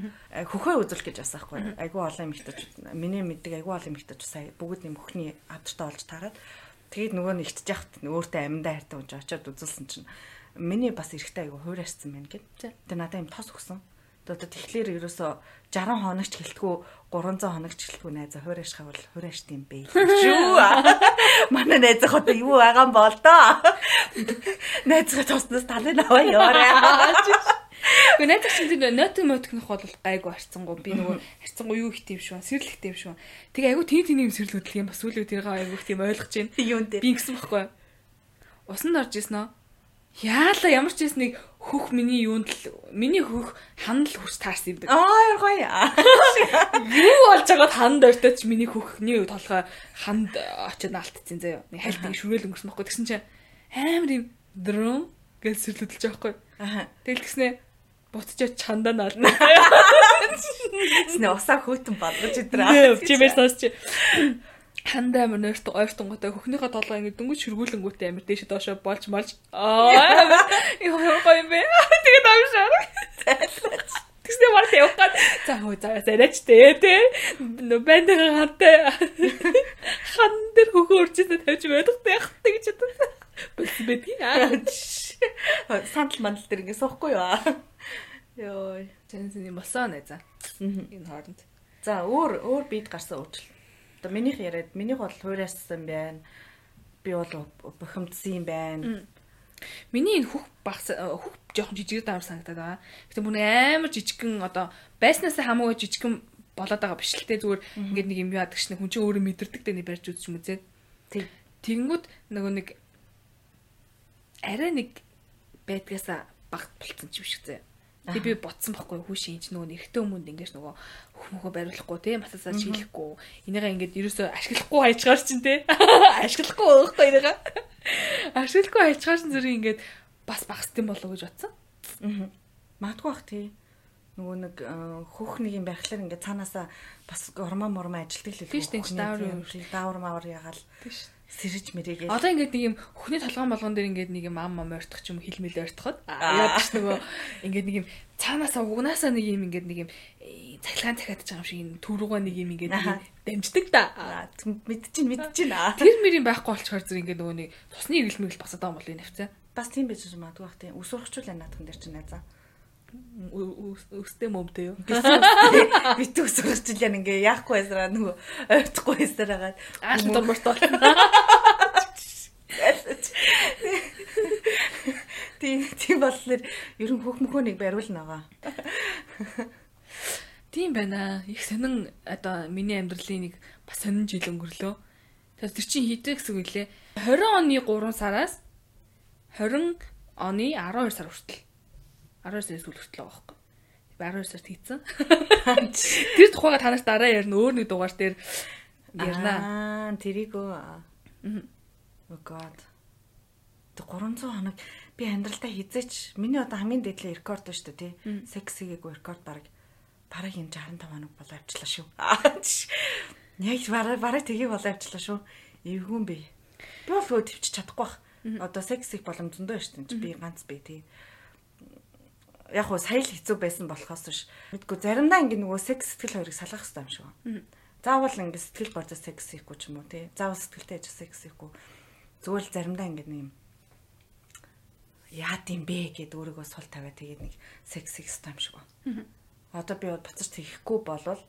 Хөхөө үзүүл гэж явсаахгүй. Айгу олон эмгтээчүүд миний мэддэг айгу олон эмгтээчүүд сая бүгд нэм хөхний адтай олж таарад Тэгээд нөгөө нэгтж яхад өөртөө амьдаа хайртай унж очиод үзүүлсэн чинь миний бас эрэхтэй айгу хуурайрсан байна гэд. Тэгээд надад юм тос өгсөн. Тэгээд тэгэхээр ерөөсө 60 хоногч гэлтгүү 300 хоногч гэлтгүү найзаа хуурайшхаа бол хуурайшт юм бэ. Шүү. Манай найзаа хот юу байгаа юм бол доо. Найзгаа тоснос талын аваа яваарай. Гэхдээ найз чинь тэр нотик мотикнох бол гайгүй харцсангуу би нөгөө харцсангуу юу их тийм шүү сэрлэх тийм шүү. Тэгээ айгүй тийм тийм юм сэрлүүд л юм бас үлээ тэргээ айгүй тийм ойлгож байна. Юун дээр. Би ингэсэн байхгүй. Усанд орж исэн нөө. Яалаа ямар ч юм нэг хөх миний юунд л миний хөх ханал хүс таарсан юм. Аа гоё. Юу болж байгаад ханд ойртоод ч миний хөхний толгой ханд очиод наалтцсан заяа. Нэг хальтыг шүрэл өнгөрсөн байхгүй. Тэгсэн чинь амар юм дром гэж сэрлэдэлж байхгүй. Тэгэл тэгснэ буцчаа чандаа наална. Snэ усаа хөтөн болгож идраа. Чимээс сонсч. Хандаа амар нойрт ойртонготой хөхнийхөө толгой ингэ дөнгөж шүргүүлэнгүүтээ амар дээш доошо болж малж. Аа яа гоё юм бэ? Тэгээд амшаа Тэгснэ мар явахад за хөө за зараач тээ тэ нөө бэндэга хантай хан дээр хөхөө урчсаа тавьж байдаг гэж бодсон. Бэти аа сандал мандал дээр ингэ суухгүй юу Йоо, тэнцэн юм болсон нэ за. Энэ хооронд. За өөр өөр бид гарсан үйлдэл. Одоо минийх яриад минийх бол хуурайсан байна. Би бол бухимдсан юм байна. Миний энэ хүүх багс хүүх жоохон жижиг даамар санагдаад байгаа. Гэтэ бүр амар жижигхэн одоо байснаас хамаагүй жижигхэн болоод байгаа биш л те зүгээр ингээд нэг юм яадаг шнэ хүн чинь өөрөө мэдэрдэг дээ барьж үзчих юм үзээд. Тэг. Тэнгүүд нөгөө нэг арай нэг байдгаасаа багт болцсон ч биш үү. Тэг би ботсон байхгүй хүү шинж нөгөө эрэгтэй хүмүүнд ингэж нөгөө хөхмөхөө бариулахгүй те масасаа шийлэхгүй энийгээ ингэж ерөөсөө ашиглахгүй хайчгаар чинь те ашиглахгүй байхгүй энийгээ ашиглахгүй хайчгаар чинь зэрэг ингэж бас багсдсан болов гэж бодсон. Аа. Магадгүй бах тий. Нөгөө нэг хөх нэг юм байхлаар ингээд цаанаасаа бас гормон мормон ажилтдаг л үү. Тийш тийш даавар юм. Даавар мавар ягаал. Тийш сэрэж мэрээгээ. Одоо ингээд нэг юм хөхний толгоон болгон дээр ингээд нэг юм ам ам ойртох ч юм хил мэл ойртоход яадаг ч нөгөө ингээд нэг юм цаанаасаа угнаасаа нэг юм ингээд нэг юм цахилгаан захиад байгаа юм шиг энэ түрүүгээ нэг юм ингээд дамждаг да. Мэдчихин мэдчихин. Тэр мэрийн байхгүй болчихоор зэрэг ингээд нөгөө нэг тусны иргэл мэргэл басаад байгаа юм бол энэ хэвчээ. Бас тийм байж магадгүй бах тийм. Өсвөрчүүл наадхан дээр чинь найзаа өстэй мөмтэй юу? Бит өсөрчлээ ингээ яахгүй байсараа нөгөө ойртохгүй байсараа ааш дурмарт болно. Тийм тийм болохоор ер нь хөх мөхөөнийг бариулна байгаа. Тийм байна. Их сонин одоо миний амьдралын нэг бас сонин жил өнгөрлөө. Тэр чинь хитэ гэсэн үг лээ. 20 оны 3 сараас 20 оны 12 сар хүртэл 12 сарын сүүл хүртэл байгаа байхгүй. 12 сард хийцэн. Тэр тухайга танаас дараа ярина өөр нэг дугаар дээр ярина. Аа, тэрийг өө. Oh god. Тэ 300 хоног би амьдралдаа хизээч миний одоо хамгийн дээдлээ рекорд шүү дээ тий. Сексигээгүй рекорд баг бараг энэ 65 хоног болоо авчлаа шүү. Яг бараг бараг тгий болоо авчлаа шүү. Эвгүн би. Би бол өө төвч чадахгүй бах. Одоо секс их боломж зөндөө шүү дээ. Би ганц би тий яг уу сая л хэцүү байсан болохоос биш. Мэдгүй заримдаа ингэ нөгөө секс сэтгэл хоёрыг салгах хэрэгтэй юм шиг байна. Заавал ингэ сэтгэл гордос секс хийхгүй ч юм уу тий. Заавал сэтгэлтэй ажил секс хийхгүй. Зүгээр л заримдаа ингэ нэг юм яад юм бэ гэд өөрийгөө сул тавиа тэгээд нэг секс хийх юм шиг байна. Одоо би буцаж хийхгүй болвол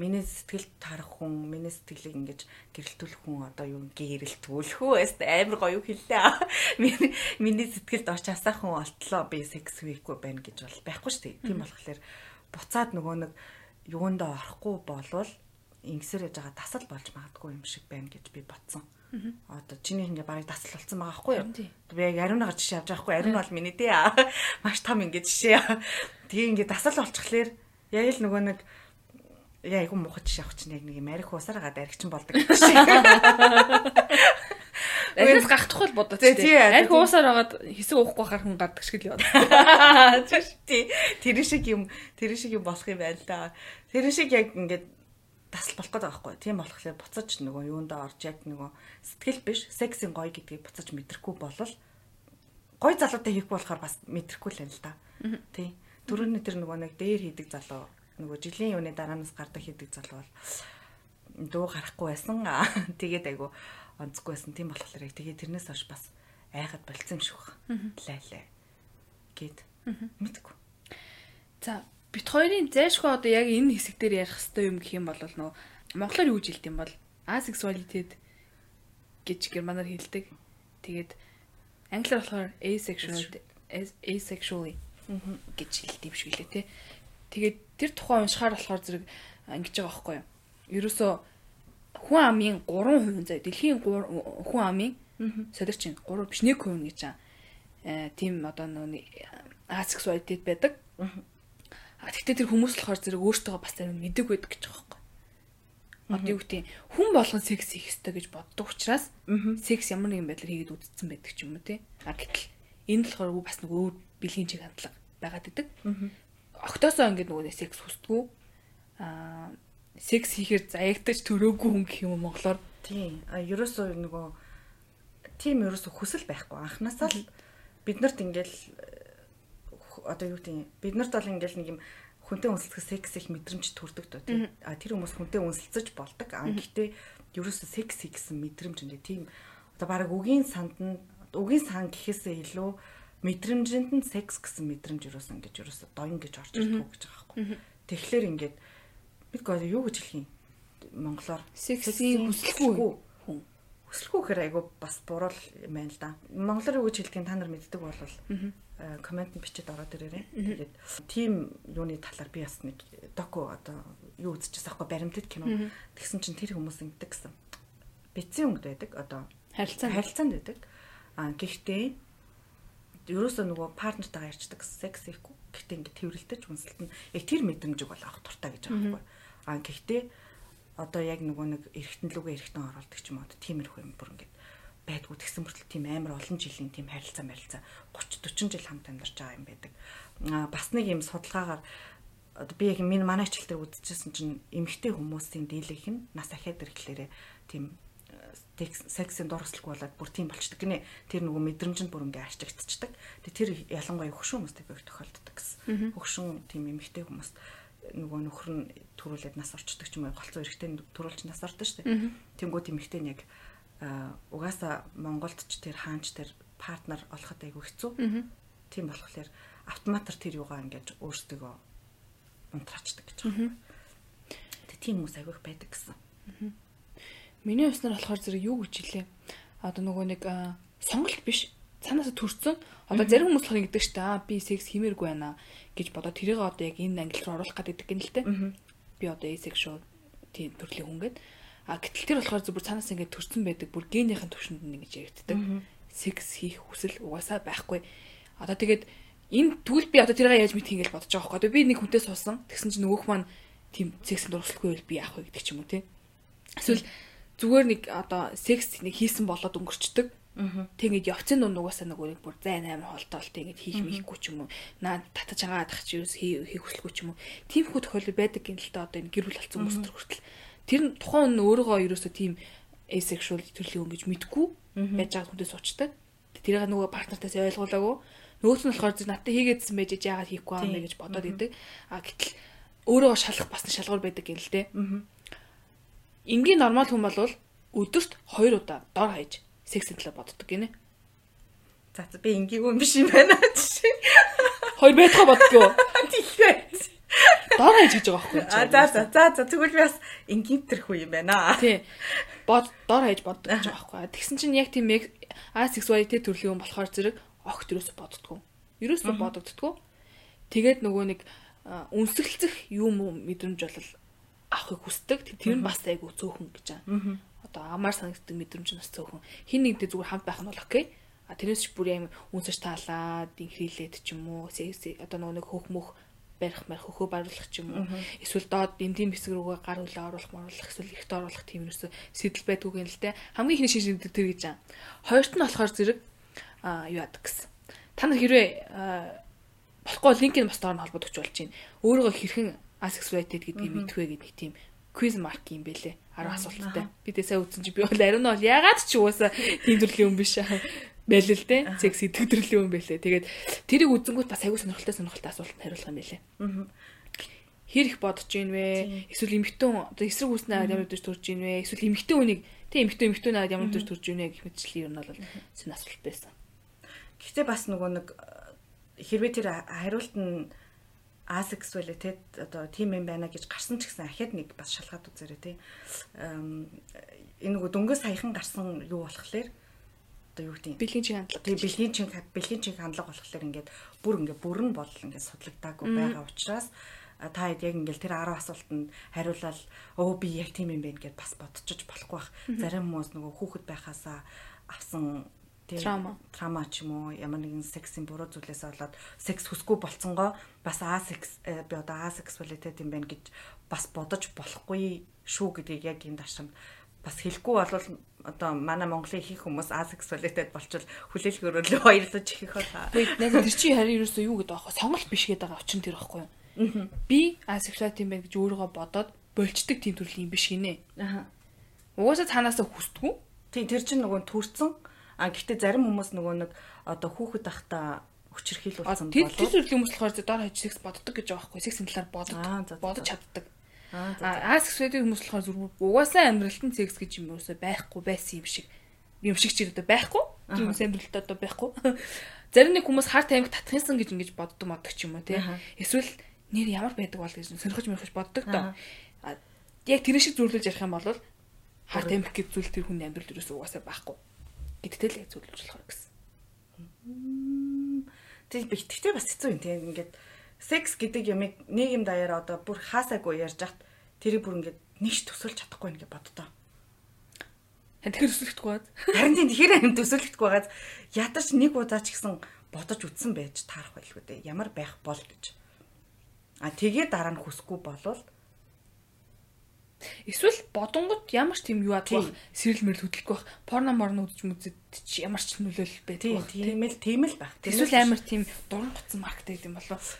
миний сэтгэл тарах хүн, миний сэтгэлийг ингэж гэрэлтүүлэх хүн одоо юу гэрэлтүүлэх үү? Амар гоё хэллээ. Миний миний сэтгэлд орч асаах хүн олтлоо би секс хийхгүй байна гэж бол байхгүй шүү дээ. Тийм болохоор буцаад нөгөө нэг юундаа орохгүй болвол ингэсэр яж байгаа тасал болж магадгүй юм шиг байна гэж би бодсон. Одоо чиний ингээ барыг дасал болсон байгаа байхгүй юу? Би яг ариунагаар жишээ авч байгаа байхгүй. Ариун бол миний дээ. Маш том ингээ жишээ. Тэгээ ингээ дасал болчихлоор яг л нөгөө нэг яа айгу муухай жишээ авах чинь яг нэг юм арих уусаар гаад аригчин болдог гэдэг шиг. Арих гахтах бол бодож тий. Арих уусаар агаад хэсэг уухгүй хахаар хүн гардаг шиг л яваад. Тий. Тэр шиг юм тэр шиг юм болох юм байна л да. Тэр шиг яг ингээд тасал болох гэдэг байхгүй. Тийм болохоор буцаж нөгөө юундаа орж яг нөгөө сэтгэл биш, сексийн гоё гэдгийг буцаж мэдрэхгүй болол гоё залуутай хийхгүй болохоор бас мэдрэхгүй л юм л да. Тий. Төрөний тэр нөгөө нэг дээр хийдэг залуу нөгөө жилийн юуны дараанаас гардаг хийдэг залуу бол дуу гарахгүй байсан. Тэгээд айгу онцгүй байсан. Тийм болохоор яг тэгээд тэрнээс хойш бас айхад болцсон юм шиг байна. Лайлаа. Гэт мэдгүй. За бит хоёрын зайшгүй одоо яг энэ хэсэг дээр ярих хэвээр юм гэх юм бол нөгөө монголоор юу жилт юм бол асексуалитет гэж германаар хэлдэг. Тэгээд англиар болохоор asexual asexually гэж хэлдэг юм шиг лээ тий. Тэгээд тэр тухай уншихаар болохоор зэрэг ингэж байгаа байхгүй юу. Ерөөсөө хүн амын 3% заа дэлхийн хүн амын солирчин 3 биш 1% гэж аа. Э тийм одоо нэг асексуалитет байдаг. А тэгтээ тэр хүмүүс болохоор зэрэг өөртөө бас зарим мэдэг байдаг гэж байгаа байхгүй. Одоо юу гэдэг хүн болгон секс хийх ёстой гэж боддог учраас секс ямар нэгэн байдлаар хийгээд үдцсэн байдаг ч юм уу тий. А гэтэл энэ болохоор бас нэг өөр бэлгийн чиг хандлага байгаад идэг. Октосоо ингээд нөгөө секс хүсдэггүй. Аа секс хийхээр заягдаж төрөөгүй хүн гэх юм уу монголоор. Тийм. А ерөөсөө нөгөө тийм ерөөсөө хүсэл байхгүй. Анхнаасаа л бид нарт ингээл одоо юу гэдэг бид нарт бол ингээл нэг юм хүнтэй үнсэлцэх секс их мэдрэмж төрдөг дөө тийм а тэр хүмүүс хүнтэй үнсэлцэж болдог а гэхдээ ерөөсө секс гэсэн мэдрэмж ингээ тийм одоо баг үгийн санд нь үгийн сан гэхээсээ илүү мэдрэмжинд нь секс гэсэн мэдрэмж ерөөсө ингэж ерөөсө доин гэж орж ирдэг гэж байгаа байхгүй. Тэгэхээр ингээд бид гоо юу гэж хэлэх юм? Монголоор сексийн хүсэлгүй хүн. Хүсэлгүй гэхээр айгу бас буруу юм байна л да. Монголоор юу гэж хэлдгийг та нар мэддэг бол коммент бичиж ороод ирээрээ. Тэгээд тийм юуны талаар би бас нэг доку одоо юу үзчихсэн аахгүй баримтат кино. Тэгсэн чинь тэр хүмүүс ингэдэг гэсэн. Бицэн өнгөд байдаг одоо харилцаанд. харилцаанд байдаг. А гэхдээ ерөөсөө нөгөө партнертайгаа ярьцдаг секс хийхгүй. Гэхдээ ингэ тэрвэрлдэж үнсэлт нь яг тэр мэдрэмжийг бол авах дуртай гэж байгаа байхгүй. А гэхдээ одоо яг нөгөө нэг эргэтэн лүгээ эргэтэн оруулдаг ч юм уу тиймэрхүү юм бүр ингэ байдгүй тэгсэн мөртөл тийм амар олон жилийн тийм харилцаа марилцаа 30 40 жил хамт амьдарч байгаа юм байдаг. Аа бас нэг юм судалгаагаар одоо би яг миний манай хичээл дээр үзчихсэн чинь эмэгтэй хүмүүсийн дийлэх нь нас ахаад ирэхлээрээ тийм сексийн дурсалгүй болоод бүр тийм болчдөг гинэ. Тэр нөгөө мэдрэмжинд бүр ингээ ашиглагдчихдаг. Тэгээ тэр ялангуяа хөгшин хүмүүстэй байх тохиолддог гэсэн. Хөгшин тийм эмэгтэй хүмүүс нөгөө нөхөр нь төрүүлээд нас орчдөг ч юм уу голцоо эрэхтэй төрүүлж нас ордог шүү дээ. Тэнгүүд эмэгтэй нь яг угаасаа Монголд ч тэр хаанч тэр партнер олоход айгүй хэцүү. Тийм болохоор автоматар тэр юугаа ингэж өөрсдөө унтраачдаг гэж байна. Тэг тийм хүмүүс айгүй байдаг гэсэн. Миний уснаар болохоор зэрэг юу гэж хэлээ. Одоо нөгөө нэг сонголт биш цаанаасаа төрсөн. Одоо зарим хүмүүс л ингэдэг шүү дээ. Аа би секс хиймээргүй байна гэж бодоод тэрийг одоо яг энэ англи руу оруулах гэдэг гэнэ л дээ. Би одоо asexual тийм төрлийн хүн гэдэг А гэтэл тэр болохоор зөвхөн цаанаас ингээд төрсэн байдаг бүр генийхэн төвшөнд нь ингэж яригддаг. Секс хийх хүсэл угаасаа байхгүй. Одоо тэгээд энэ тэгвэл би одоо тэрийг яаж мэдхин гэж бодож байгаа байхгүй. Би нэг хүнтэй суусан. Тэгсэн чинь нөгөөх маань тийм сексэнд дурсалгүй байл би яах вэ гэдэг ч юм уу тий. Эсвэл зүгээр нэг одоо секс нэг хийсэн болоод өнгөрчдөг. Тэгээд явцын дунд угаасаа нэг бүр зайн амар холтоолт ингэж хийх мэхгүй ч юм уу. Наа татаж агаадах ч юу хийх хүсэлгүй ч юм уу. Тийм хүү тохиол байдаг гин л та одоо энэ гэр бүл болсон хүмүүс төр хүртэл Тэр тухайн нь өөрийгөө ерөөсөө тийм asexual төрлийн хүн гэж мэдгүй байж байгаа хүнтэй суучдаг. Тэрийг нөгөө партнертаас ойлгуулаагүй. Нөгөөт нь болохоор надад хийгээдсэн байж яагаад хийхгүй аа гэж бодоод идэг. А гэтэл өөрөө шалах бас шалгуур байдаг юм л дээ. Энгийн нормал хүн бол өдөрт 2 удаа дор хаяж секс төлөө боддог гинэ. За би энгийгөө биш юм байна жишээ. Хоёр байтгаа боддгоо. Тийм. дор хаяж гэж байгаа байхгүй. А за за за за тэгвэл би бас ингийн тэрхүү юм байна. Тий. Бод дор хаяж боддог гэж байгаа байхгүй. Тэгсэн чинь яг тийм асексуалитет төрлийн хүн болохоор зэрэг огт юусоо боддгоо. Юусоо бодогддгоо. Тэгээд нөгөө нэг үнсгэлцэх юм мэдрэмж бол авахыг хүсдэг. Тэр нь бас айгу цөөхөн гэж байгаа. Одоо амар санагддаг мэдрэмж нь бас цөөхөн. Хин нэгдээ зүгээр хамт байх нь бол окей. А тэрнээс ч бүр юм үнсэж таалаад инхрийлээд ч юм уу. Одоо нөгөө нэг хөөх мөх барих марх хөхөө баруулах ч юм уу. Эсвэл доод эндийн хэсэг рүүгээ гар үлээ оруулах маруулах эсвэл ихт оруулах тийм ерөөсө сэтэл байдгүй юм л те. Хамгийн ихний шинж тэр гэж байгаа. Хоёрт нь болохоор зэрэг а юу яадаг гэсэн. Та нар хэрвээ болохгүй линкийн бас доор нь холбогдож болж байна. Өөрийгөө хэрхэн asexuated гэдгийг мэдвэ гэдэг тийм quiz mark юм бэлээ. 10 асуулттай. Би сайн үзсэн чи би бол ариун бол ягаад ч угаасаа тийм төрлийн юм биш аа байл л дээ. Секс идэг төрлийн юм бэлээ. Тэгээд тэрийг үзэнгүүт бас аягүй сонирхолтой сонирхолтой асуулт хариулах юм бэлээ. Хэр их бодож гин вэ? Эсвэл эмэгтэн одоо эсрэг үүснэ ямар дэвч төрж гин вэ? Эсвэл эмэгтэн үнийг тийм эмэгтэн эмэгтэн надад ямар дэвч төрж гин вэ гэх мэтчлийн юм бол сонь асуулт байсан. Гэхдээ бас нөгөө нэг хэрвээ тэр хариулт нь асексуалитет одоо тийм юм байна гэж гарсан ч гэсэн ахад нэг бас шалгаад үзээрэй тий. Энэ нөгөө дөнгөс саяхан гарсан юу болохлээр одоо юу гэдэг бэлгийн чин хандлага. Тий бэлгийн чин бэлгийн чин хандлага болохоор ингээд бүр ингээд бүрэн бодол ингээд судлагдаагүй байгаа учраас та хэд яг ингээл тэр 10 асуултанд хариулаад өө би яг тийм юм байна гэд бас бодчих болохгүй бах. Зарим хүмүүс нөгөө хүүхэд байхасаа авсан трама трама ч юм уу ямар нэгэн сексийн буруу зүйлээс болоод секс хүсгүй болцсонгоо бас асекс э, би одоо асексуалитет юм байна гэж бас бодож болохгүй шүү гэдгийг яг энэ даршин бас хэлэхгүй болвол одоо манай Монголын их хүмүүс асексуалитет болчвол хүлээлгөөрөө хоёрлож ихэх болоо. Тэгээд тэр чинь харин ерөөсөө юу гэдэг аахгүй сонголт биш гэдэг байгаа очин тэр аахгүй юу? Би асексуалит юм байна гэж өөрийгөө бодоод болчдөг тийм төрлийн юм биш гинэ. Аа. Угаасаа цаанаасаа хүсдэггүй. Тийм тэр чинь нөгөө төрцөн А гэхдээ зарим хүмүүс нөгөө нэг одоо хүүхэд ахта хүчрхийлүүлсэн болов. Тэр төрлийн хүмүүс болохоор доор хаж секс боддог гэж байгаа байхгүй. Сексийн талаар боддог. Бодож чаддаг. Аа секс гэдэг хүмүүс болохоор зүрх угаасаа амьдралтын секс гэж юм уусаа байхгүй байсан юм шиг. Юм шиг ч одоо байхгүй. Тэр хүмүүс амьдралд одоо байхгүй. Зарим нэг хүмүүс харт аймаг татхынсан гэж ингэж боддог моддаг ч юм уу тий. Эсвэл нэр ямар байдаг бол гэж сонирхож мөрөхөж боддог доо. Яг тэр шиг зөвлөж ярих юм бол харт аймаг гэж зүйл тэр хүний амьдрал дээрээс угаасаа байхгүй гэдэгтэй л зөвлөж болохоор гэсэн. Тэг битгтэй бас хэцүү юм тийм ингээд секс гэдэг юмыг нийгэм даяар одоо бүр хаасаагүй ярьж хат тэрийг бүр ингээд нэгш төсөлж чадахгүй нэг боддоо. Тэгэхээр төсөлөхдөггүй баз. Харин тийм тэгэхээр юм төсөлөхдөггүй баз. Ядаж нэг удаа ч гэсэн бодож үтсэн байж таарах байлгүй дээ. Ямар байх бол гэж. А тэгээ дараа нь хүсэхгүй болвол Эсвэл бодонгод ямар ч тийм юу адах сэрэл мэрэл хөдөлгөх байх. Порно морно үзэж мүзэд чи ямар ч нөлөөлөл байдаг. Тийм л тийм л байх. Эсвэл амар тийм дуран гоцсон маркет гэдэг юм болов.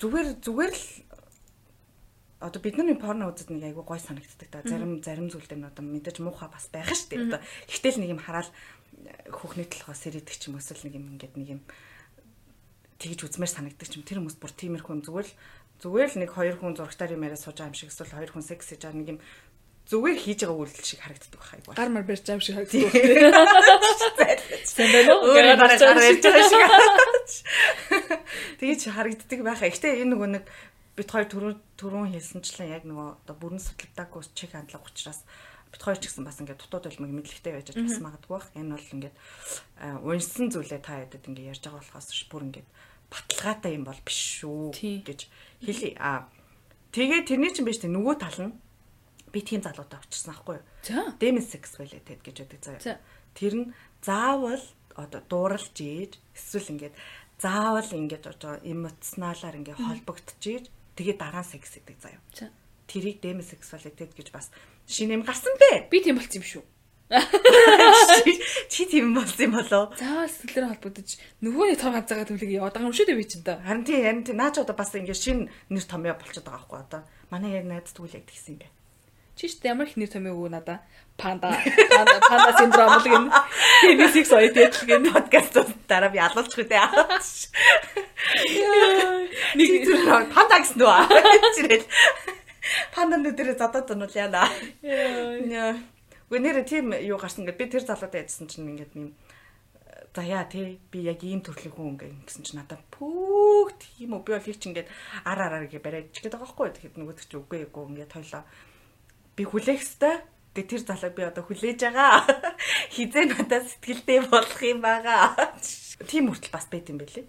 Зүгээр зүгээр л одоо бидний порно үзэд нэг айгүй гой санагддаг та. Зарим зарим зүйлд нь одоо мэдээж муухай бас байх шүү дээ. Одоо ихтэл нэг юм хараал хүүхний толгоос сэрийдэг ч юм эсвэл нэг юм ингээд нэг юм тэгж үзмээр санагддаг ч юм тэр хүмүүс бүр тиймэрхүү юм зүгээр л зүгээр л нэг хоёр хүн зурагтаар юм яриа сууж байгаа юм шиг эсвэл хоёр хүн секс хийж байгаа нэг юм зүгээр хийж байгаа үйлдэл шиг харагддаг байх айгу. Гар мар барьж байгаа юм шиг харагддаг. Сайн байна уу? Өөрөө барьж байгаа шиг. Тэгээ чи харагддаг байх. Гэтэ энэ нөгөө нэг бит хоёр түрүүн түрүүн хэлсэнчлэн яг нөгөө одоо бүрэн судалдаггүй чиг хандлага учраас бит хоёр ч гэсэн бас ингээд дутууд үлмэг мэдлэгтэй байж бас магадгүй байх. Энэ бол ингээд уншсан зүйлээ та яадаг ингээд ярьж байгаа болохоос бүр ингээд баталгаатай юм бол биш шүү гэж хэлий. А тэгээ тэрний чинь биш тэ нөгөө тал нь би тийм залуудаа очсон аахгүй юу. Демис sexuality гэж байдаг заяа. Тэр нь заавал одоо дууралж ийж эсвэл ингээд заавал ингээд одоо эмоционалаар ингээд холбогдож ийж тэгээ дараа секс гэдэг заяа. Тэрийг демис sexuality гэж бас шинэ юм гарсан бэ? Би тийм болчих юм шүү. Чи тийм болсон юм болоо. Заавал сэтгэлээр холбогдож нөгөөний том хавцаагаа төлөгийг яваад байгаа юм шүү дээ би чинь даа. Харин тийм харин тийм наач одоо бас ингэ шин нэр томьёо болчиход байгаа байхгүй одоо. Манай яг найз тэгвэл яг тэгсэн юм бэ. Чи ч ямар их нэр томьёо өгөө надаа. Панда панда панда синдром л гэн. TV6 ойд ядлаг гэн подкаст дараа би алуулчих үү. Нэг зүйл панда гэсэн үү? Чирэл. Панданд дээр задаад зонвол яана. Яа. Үгүй нэрээ тийм юу гарсан ингээд би тэр залуутай ядсан чинь ингээд юм за яа тий би яг ийм төрлийн хүн ингээ гэсэн чинь надад пүүх тийм үү би бол их ч ингээд ар араар гээ бариад ч гэдэг байгаа байхгүй тэгэхэд нөгөө ч үгүй эгүй ингээд тойлоо би хүлээх хэвээр Тэгээ тэр залууг би одоо хүлээж байгаа. Хизээ надад сэтгэлдээ болох юм байгаа. Тийм хүртэл бас байт юм байлээ.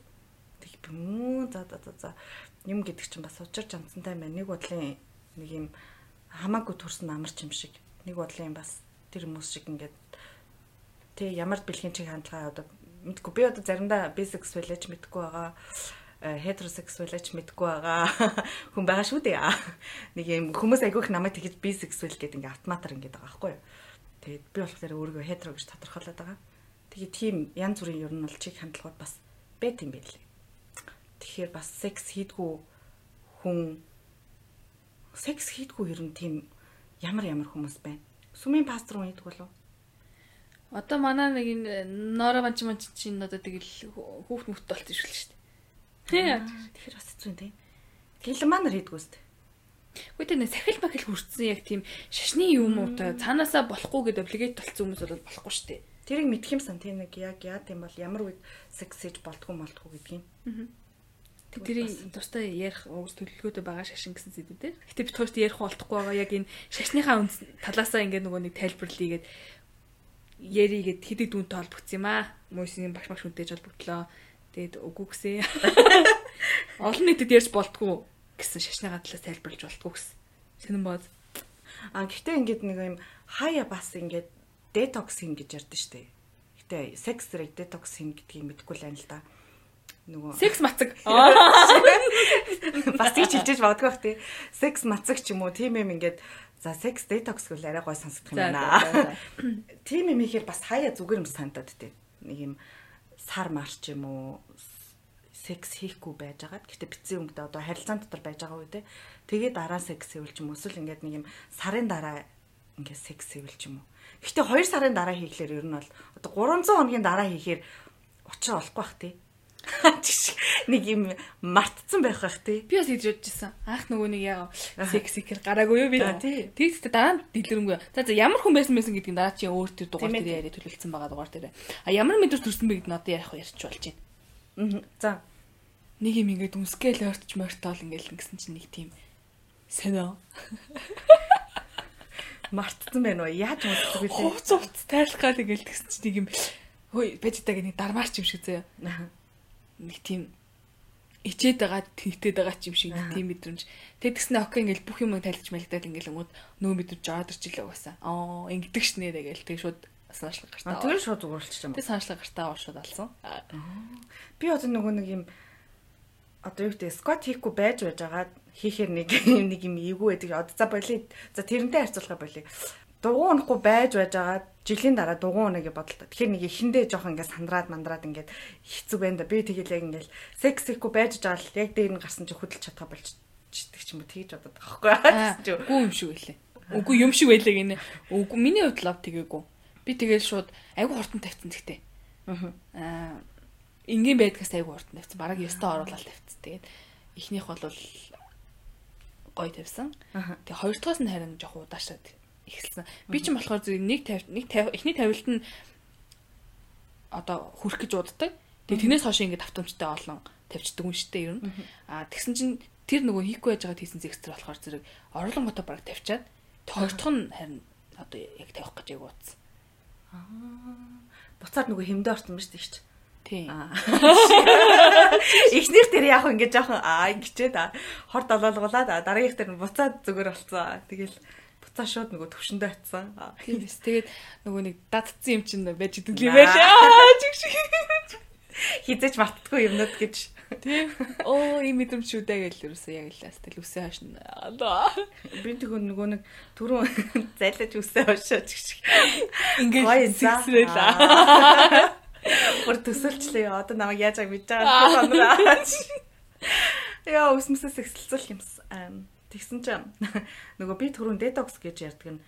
Тэг би мүү за за за за юм гэдэг чинь бас учир жамцантай байна. Нэг бодлын нэг юм хамаагүй төрсөн амарч юм шиг. Нэг бодлын бас тэр хүмүүс шиг ингээд тэг ямар бэлгийн чиг хандлага одоо мэдгүй би одоо заримдаа basics байлаач мэдгүй байгаа heterosexual-аж мэдгүй байгаа хүн байгаа шүү дээ. Нэг юм хүмүүс айгүйх намайг тэгж bisexual гэдэг ингээ автоматар ингээд байгаа байхгүй юу. Тэгээд би болохоор өөрийгөө hetero гэж тодорхойлоод байгаа. Тэгээд тийм янз бүрийн ер нь бол чиг хандлагууд бас байт юм байлээ. Тэгэхээр бас секс хийдгүү хүн секс хийдгүү ер нь тийм ямар ямар хүмүүс байна. Сүмийн пастор хүн хийдэг болов? Одоо манай нэг Нора манч манч чинь одоо тэгэл хүүхд мөхт болчих шүү дээ. Тийм. Тэгэхээр бас хэцүү юм. Тэгэл манар хийдгүү үст. Үгүй тийм сахил бахил хүрсэн яг тийм шашны юм уу та цаанаасаа болохгүй гэдэг облигейт толцсон хүмүүс бол болохгүй шүү дээ. Тэрийг мэдх юмсан тийм нэг яг яа тийм бол ямар үед секс хийж болтгүй молтгүй гэдгийг. Аа. Тэрийг тустай ярих уус төлөвлөгөөтэй байгаа шашин гэсэн зүйл дээр. Гэтэ бид хоёрт ярих болтохгүй байгаа яг энэ шашныхаа талаасаа ингээд нөгөө нэг тайлбарлалыгээд яригээд хэдэг дүнтэй холбогдсон юм аа. Мөсийн багш багш үнтэйж холбогдлоо. Тэгээд үгүй гэсэ. Олон нийтэд ярьж болтгүй гэсэн шашны гадлаас тайлбарлаж болтгүй гэсэн. Сэнэн бод. А гэхдээ ингээд нэг юм хаяа бас ингээд детокс хин гэж ярьдэн штэ. Гэтэ секс зэрэг детокс хин гэдгийг мэдэхгүй л байна л да. Нөгөө секс мацаг. Бас тийч хэлжээж магадгүй бах тий. Секс мацаг ч юм уу тийм юм ингээд за секс детокс гэвэл арай гой сонсогдох юм байна. Тийм юм ихээр бас хаяа зүгээр юм санагдаад тий. Нэг юм сар марч юм уу секс хийхгүй байж байгаад гэхдээ бицэн өнгөд одоо харилцаан дотор байж байгаа үедээ тэгээ дараа секс хийвэл ч юм эсвэл ингээд нэг юм сарын дараа ингээд секс хийвэл ч юм уу гэхдээ 2 сарын дараа хийхлээр ер нь бол одоо 300 хоногийн дараа хийхээр учир олохгүй бах тий нэг юм мартцсан байх бах тий. Би бас хийж бодчихсан. Анх нөгөө нэг яа секс ихэр гараагүй юу би. Тэгс дараа нь дэлгэрэнгүй. За за ямар хүн байсан байсан гэдгийг дараа чи өөр төр дугаар дээр яриа төлөвлөсөн байгаа дугаар дээр. А ямар мэдрэл төрсөн бэ гэдээ одоо ярих ярьч болж байна. За нэг юм ингээд үнсгээл ойртч мортол ингээд ингэсэн чинь нэг тийм сонио. Мартсан байна уу? Яаж мартдаг вэ? Хувц хувц тайлах гал ингээд тэгсэн чинь нэг юм хөөе бэжтэйг нэг дармаарч юм шиг заяа нэг тийм ичээд байгаа тэгтээд байгаа ч юм шиг тийм мэдрэмж. Тэг тэгснэ окей ингээл бүх юм тайлж мэлдээд ингээл өнгөд нөө мэдрэмж аваад ирчихлээ угаасаа. Аа ингэдэг шнэ гээл тэг шууд санаачлаг гартаа. Тэр шууд зүгөрлчих юм. Тэг санаачлаг гартаа шууд алсан. Би одоо нөгөө нэг юм одоо юу гэдэг скот хийхгүй байж байж байгаа хийхээр нэг юм нэг юм эйгүү байдаг. Одоо за болий. За тэрнтэй харьцуулахаа болий дугуй унахгүй байж байж байгаа жилийн дараа дугуй унаа гэж бодлоо. Тэгэхээр нэг ихэндээ жоох ингээд сандраад мандраад ингээд хэцүү байна да. Би тэгэл яг ингээд секс ихгүй байж байгаа л яг дээр нь гарсан чи хөдөлж чадхаа болчихдаг юм уу тэгж бодоод байгаа байхгүй. Үгүй юм шиг байлээ. Үгүй юм шиг байлээ гинэ. Үгүй миний хувьд лав тэгээгүй. Би тэгэл шууд айгу хурдан тавьсан гэхдээ. Аа энгийн байдгаас айгу хурдан тавьсан. Бараг 9 та оруулаад тавьсан. Тэгээд эхнийх бол гой тавьсан. Тэгээ хоёр дахьаас нь харин жоох удаашаад эхэлсэн. Би ч болохоор зөв нэг 50 нэг 50 эхний тавилт нь одоо хүрх гэж уддаг. Тэгээ тэрнээс хойш ингээд автоматтай олон тавьчихдаг юм шттэ ер нь. Аа тэгсэн чинь тэр нөгөө хийхгүй байж байгаа тийсэн зэгстэр болохоор зэрэг орлонготой баг тавьчаад дахь нь харин одоо яг тавих гэж яг утсан. Аа буцаад нөгөө хэмдэ орсон ба шүү дээ. Тийм. Эхнийх дээр яг ингэж жоохон аа ингэчээд хорд олоолгуулаад дараагийнх дээр буцаад зүгээр болцсон. Тэгэл буцаа шууд нөгөө төвшөндөө атсан. Тийм биз. Тэгээд нөгөө нэг дадцсан юм чинь байж идэг юм байлаа. Чиг шиг. Хизэж мартдаггүй юмнууд гэж. Тийм. Оо ийм мэдрэмж шүү дээ гэж юусэн яг л астал үсээ хашна. Би тэгвэл нөгөө нэг түрүүн зайлаж үсээ хашаа чиг шиг. Ингээд зэгсрэлээ. Гур төсөлчлээ. Одоо намайг яаж аг мэдж байгаа юм бэ? Яа, усмсээс эксэлцүүл юмсан. Тэгсэн чинь нөгөө би түрүүн детокс гэж ярьдаг нь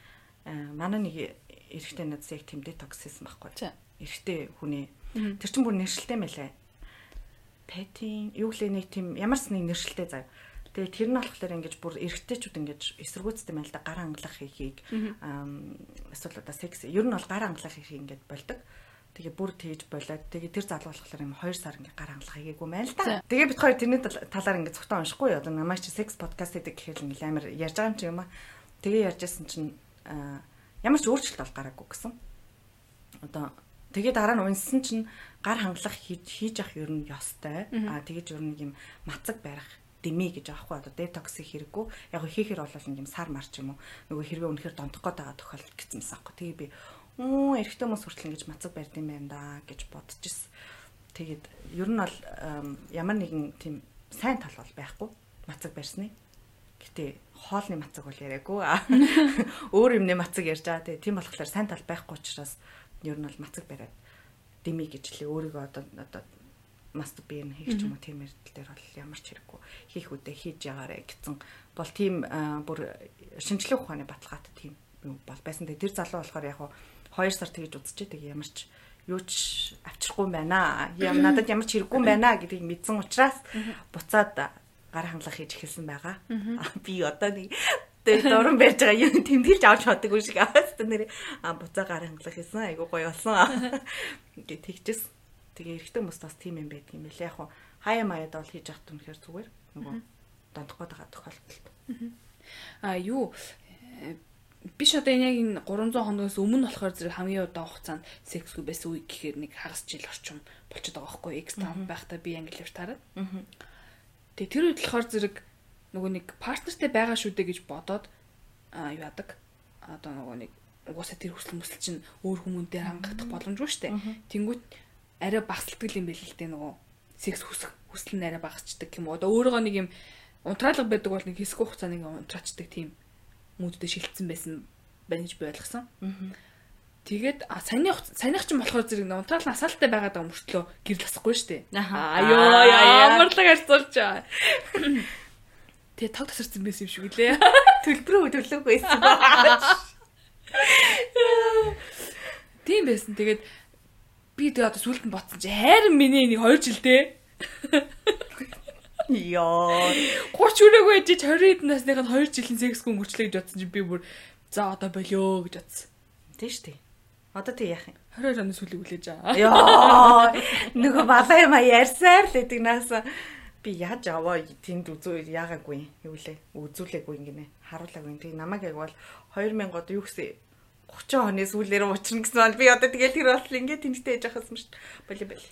манай нэг эрэгтэй надад яг тийм детокс хийсэн байхгүй. Эрэгтэй хүний. Тэр чинь бүр нэршилтэй мэлээ. Петин юу гэлээ нэг тийм ямарс нэг нэршилтэй заяа. Тэгээ тэр нь болохоор ингэж бүр эрэгтэйчүүд ингэж эсэргүүцдэг юм л да гар англах хийхийг эсвэл одоо секс ер нь бол гар англах хийхийг ингэж болдог. Тэгээ бүр тэгж болоод тэгээ тэр залуу болохоор юм 2 сар ингээ гар хангалах хийгээгүй мэн л та. Тэгээ бид хоёр тэрний талаар ингээ цогтоо уншихгүй юу. Одоо намайг чи секс подкаст гэдэг гэхэл ингээ амар ярьж байгаа юм чи юм аа. Тэгээ ярьжсэн чинь ямар ч өөрчлөлт бол гараагүй гэсэн. Одоо тэгээ дараа нь унссан чинь гар хангалах хийж хийж ах ер нь ёстой. Аа тэгэж ер нь юм мацаг барих дэмий гэж аахгүй одоо детоксыг хэрэггүй яг хийхээр бол нэг юм сар марч юм уу нөгөө хэрвээ үнэхээр донтох гээд байгаа тохиол гэсэн юмсан аахгүй тэгээ би оо эрэгтэй хүмүүс хүртэл ингэж мацаг барьд юм байна да гэж бодож ирсэн тэгээд ер нь бол ямар нэгэн тийм сайн тал бол байхгүй. Мацаг барьсны. Гэтээ хоолны мацаг бол яриаггүй өөр юмны мацаг ярьж байгаа. Тийм болохоор сайн тал байхгүй учраас ер нь бол мацаг бариад дэмий гэж лээ өөрийгөө одоо одоо маст би юм хийх ч юм уу тийм эрдэл дээр бол ямар ч хэрэггүй. Хийх үдэ хийж ягаарэ гэсэн. Бол тийм бүр шинжлэх ухааны баталгаатай тийм юм бол байсан. Тэр залуу болохоор яг 2 сар тэгж үзчихээ тэг ямар ч юу ч авчрахгүй байна. Ям надад ямар ч хэрэггүй байна гэдгийг мэдсэн учраас буцаад гар хангалах хийж эхэлсэн байгаа. Би одоо нэг дөрөн барьж байгаа юм тэмдэглэж авч чаддаггүй шиг аваад нэр а буцаа гар хангалах хийсэн. Айгу гоё болсон. Гэ тэгчихсэн. Тэгээ эрэгтэй хүмүүс бас тийм юм байдаг юм билээ. Яг хаяа маяад бол хийж явах түнхээр зүгээр нөгөө дондох гээд байгаа тохиолдолд. А юу биш одоо энэ яг энэ 300 хоногоос өмнө болохоор зэрэг хамгийн удаан хугацаанд сексгүй байсан үе гэхээр нэг хагас жил орчим болчиход байгаа байхгүй X таун байхдаа би англи хэл тараад. Тэгээ тэр үед болохоор зэрэг нөгөө нэг партнертэй байгаа шүү дээ гэж бодоод а юу яадаг. Одоо нөгөө нэг угаасаа тэр хүсэл мөсөл чинь өөр хүмүүнтэй хангагдах боломжгүй шүү дээ. Тэнгүүт арай багсалдаг юм байл л дээ нөгөө секс хүсэх хүсэл нь арай багасчдаг юм. Одоо өөрөөгөө нэг юм унтраалга байдаг бол нэг хэсэг хугацааны унтраачдаг тийм мүүдтэй шилжсэн байсан байна гэж би ойлгосон. Тэгээд саяны саяных ч болохоор зэрэг унтраал насаалтай байгаад байгаа мөртлөө гэрэл асахгүй шүү дээ. Аюу ямарлаг харцуулж байгаа. Тэгээ таг тасарсан байсан юм шиг үлээ. Төлбөрөө төлөөгүй байсан. Тийм байсан. Тэгээд би тэгээ одоо сүлд нь ботсон чи хайрын миний нэг 2 жилдээ Яа. 30 өрөөгөө ээж 20 хэд насных нь 2 жилийн сексгүй өнгөрчлөө гэж бодсон чи би бүр за одоо болио гэж бодсон. Шүү дээ. Одоо тэг яах юм? 22 оны сүлийг үлээж аа. Яа. Нөгөө балаа юм ярьсаар л гэдэг нааса би яаж аваа тэнд үзүү яагаагүй юу лээ. Үзүүлээгүй ингэнэ. Харуулаагүй. Тэг намайг яг бол 2000 од юу гэсэн 30 оны сүүлээр уучрна гэсэн бол би одоо тэгэл тэр бол ингээд тэнцтэй яж ахсан шүү дээ. Боли боли.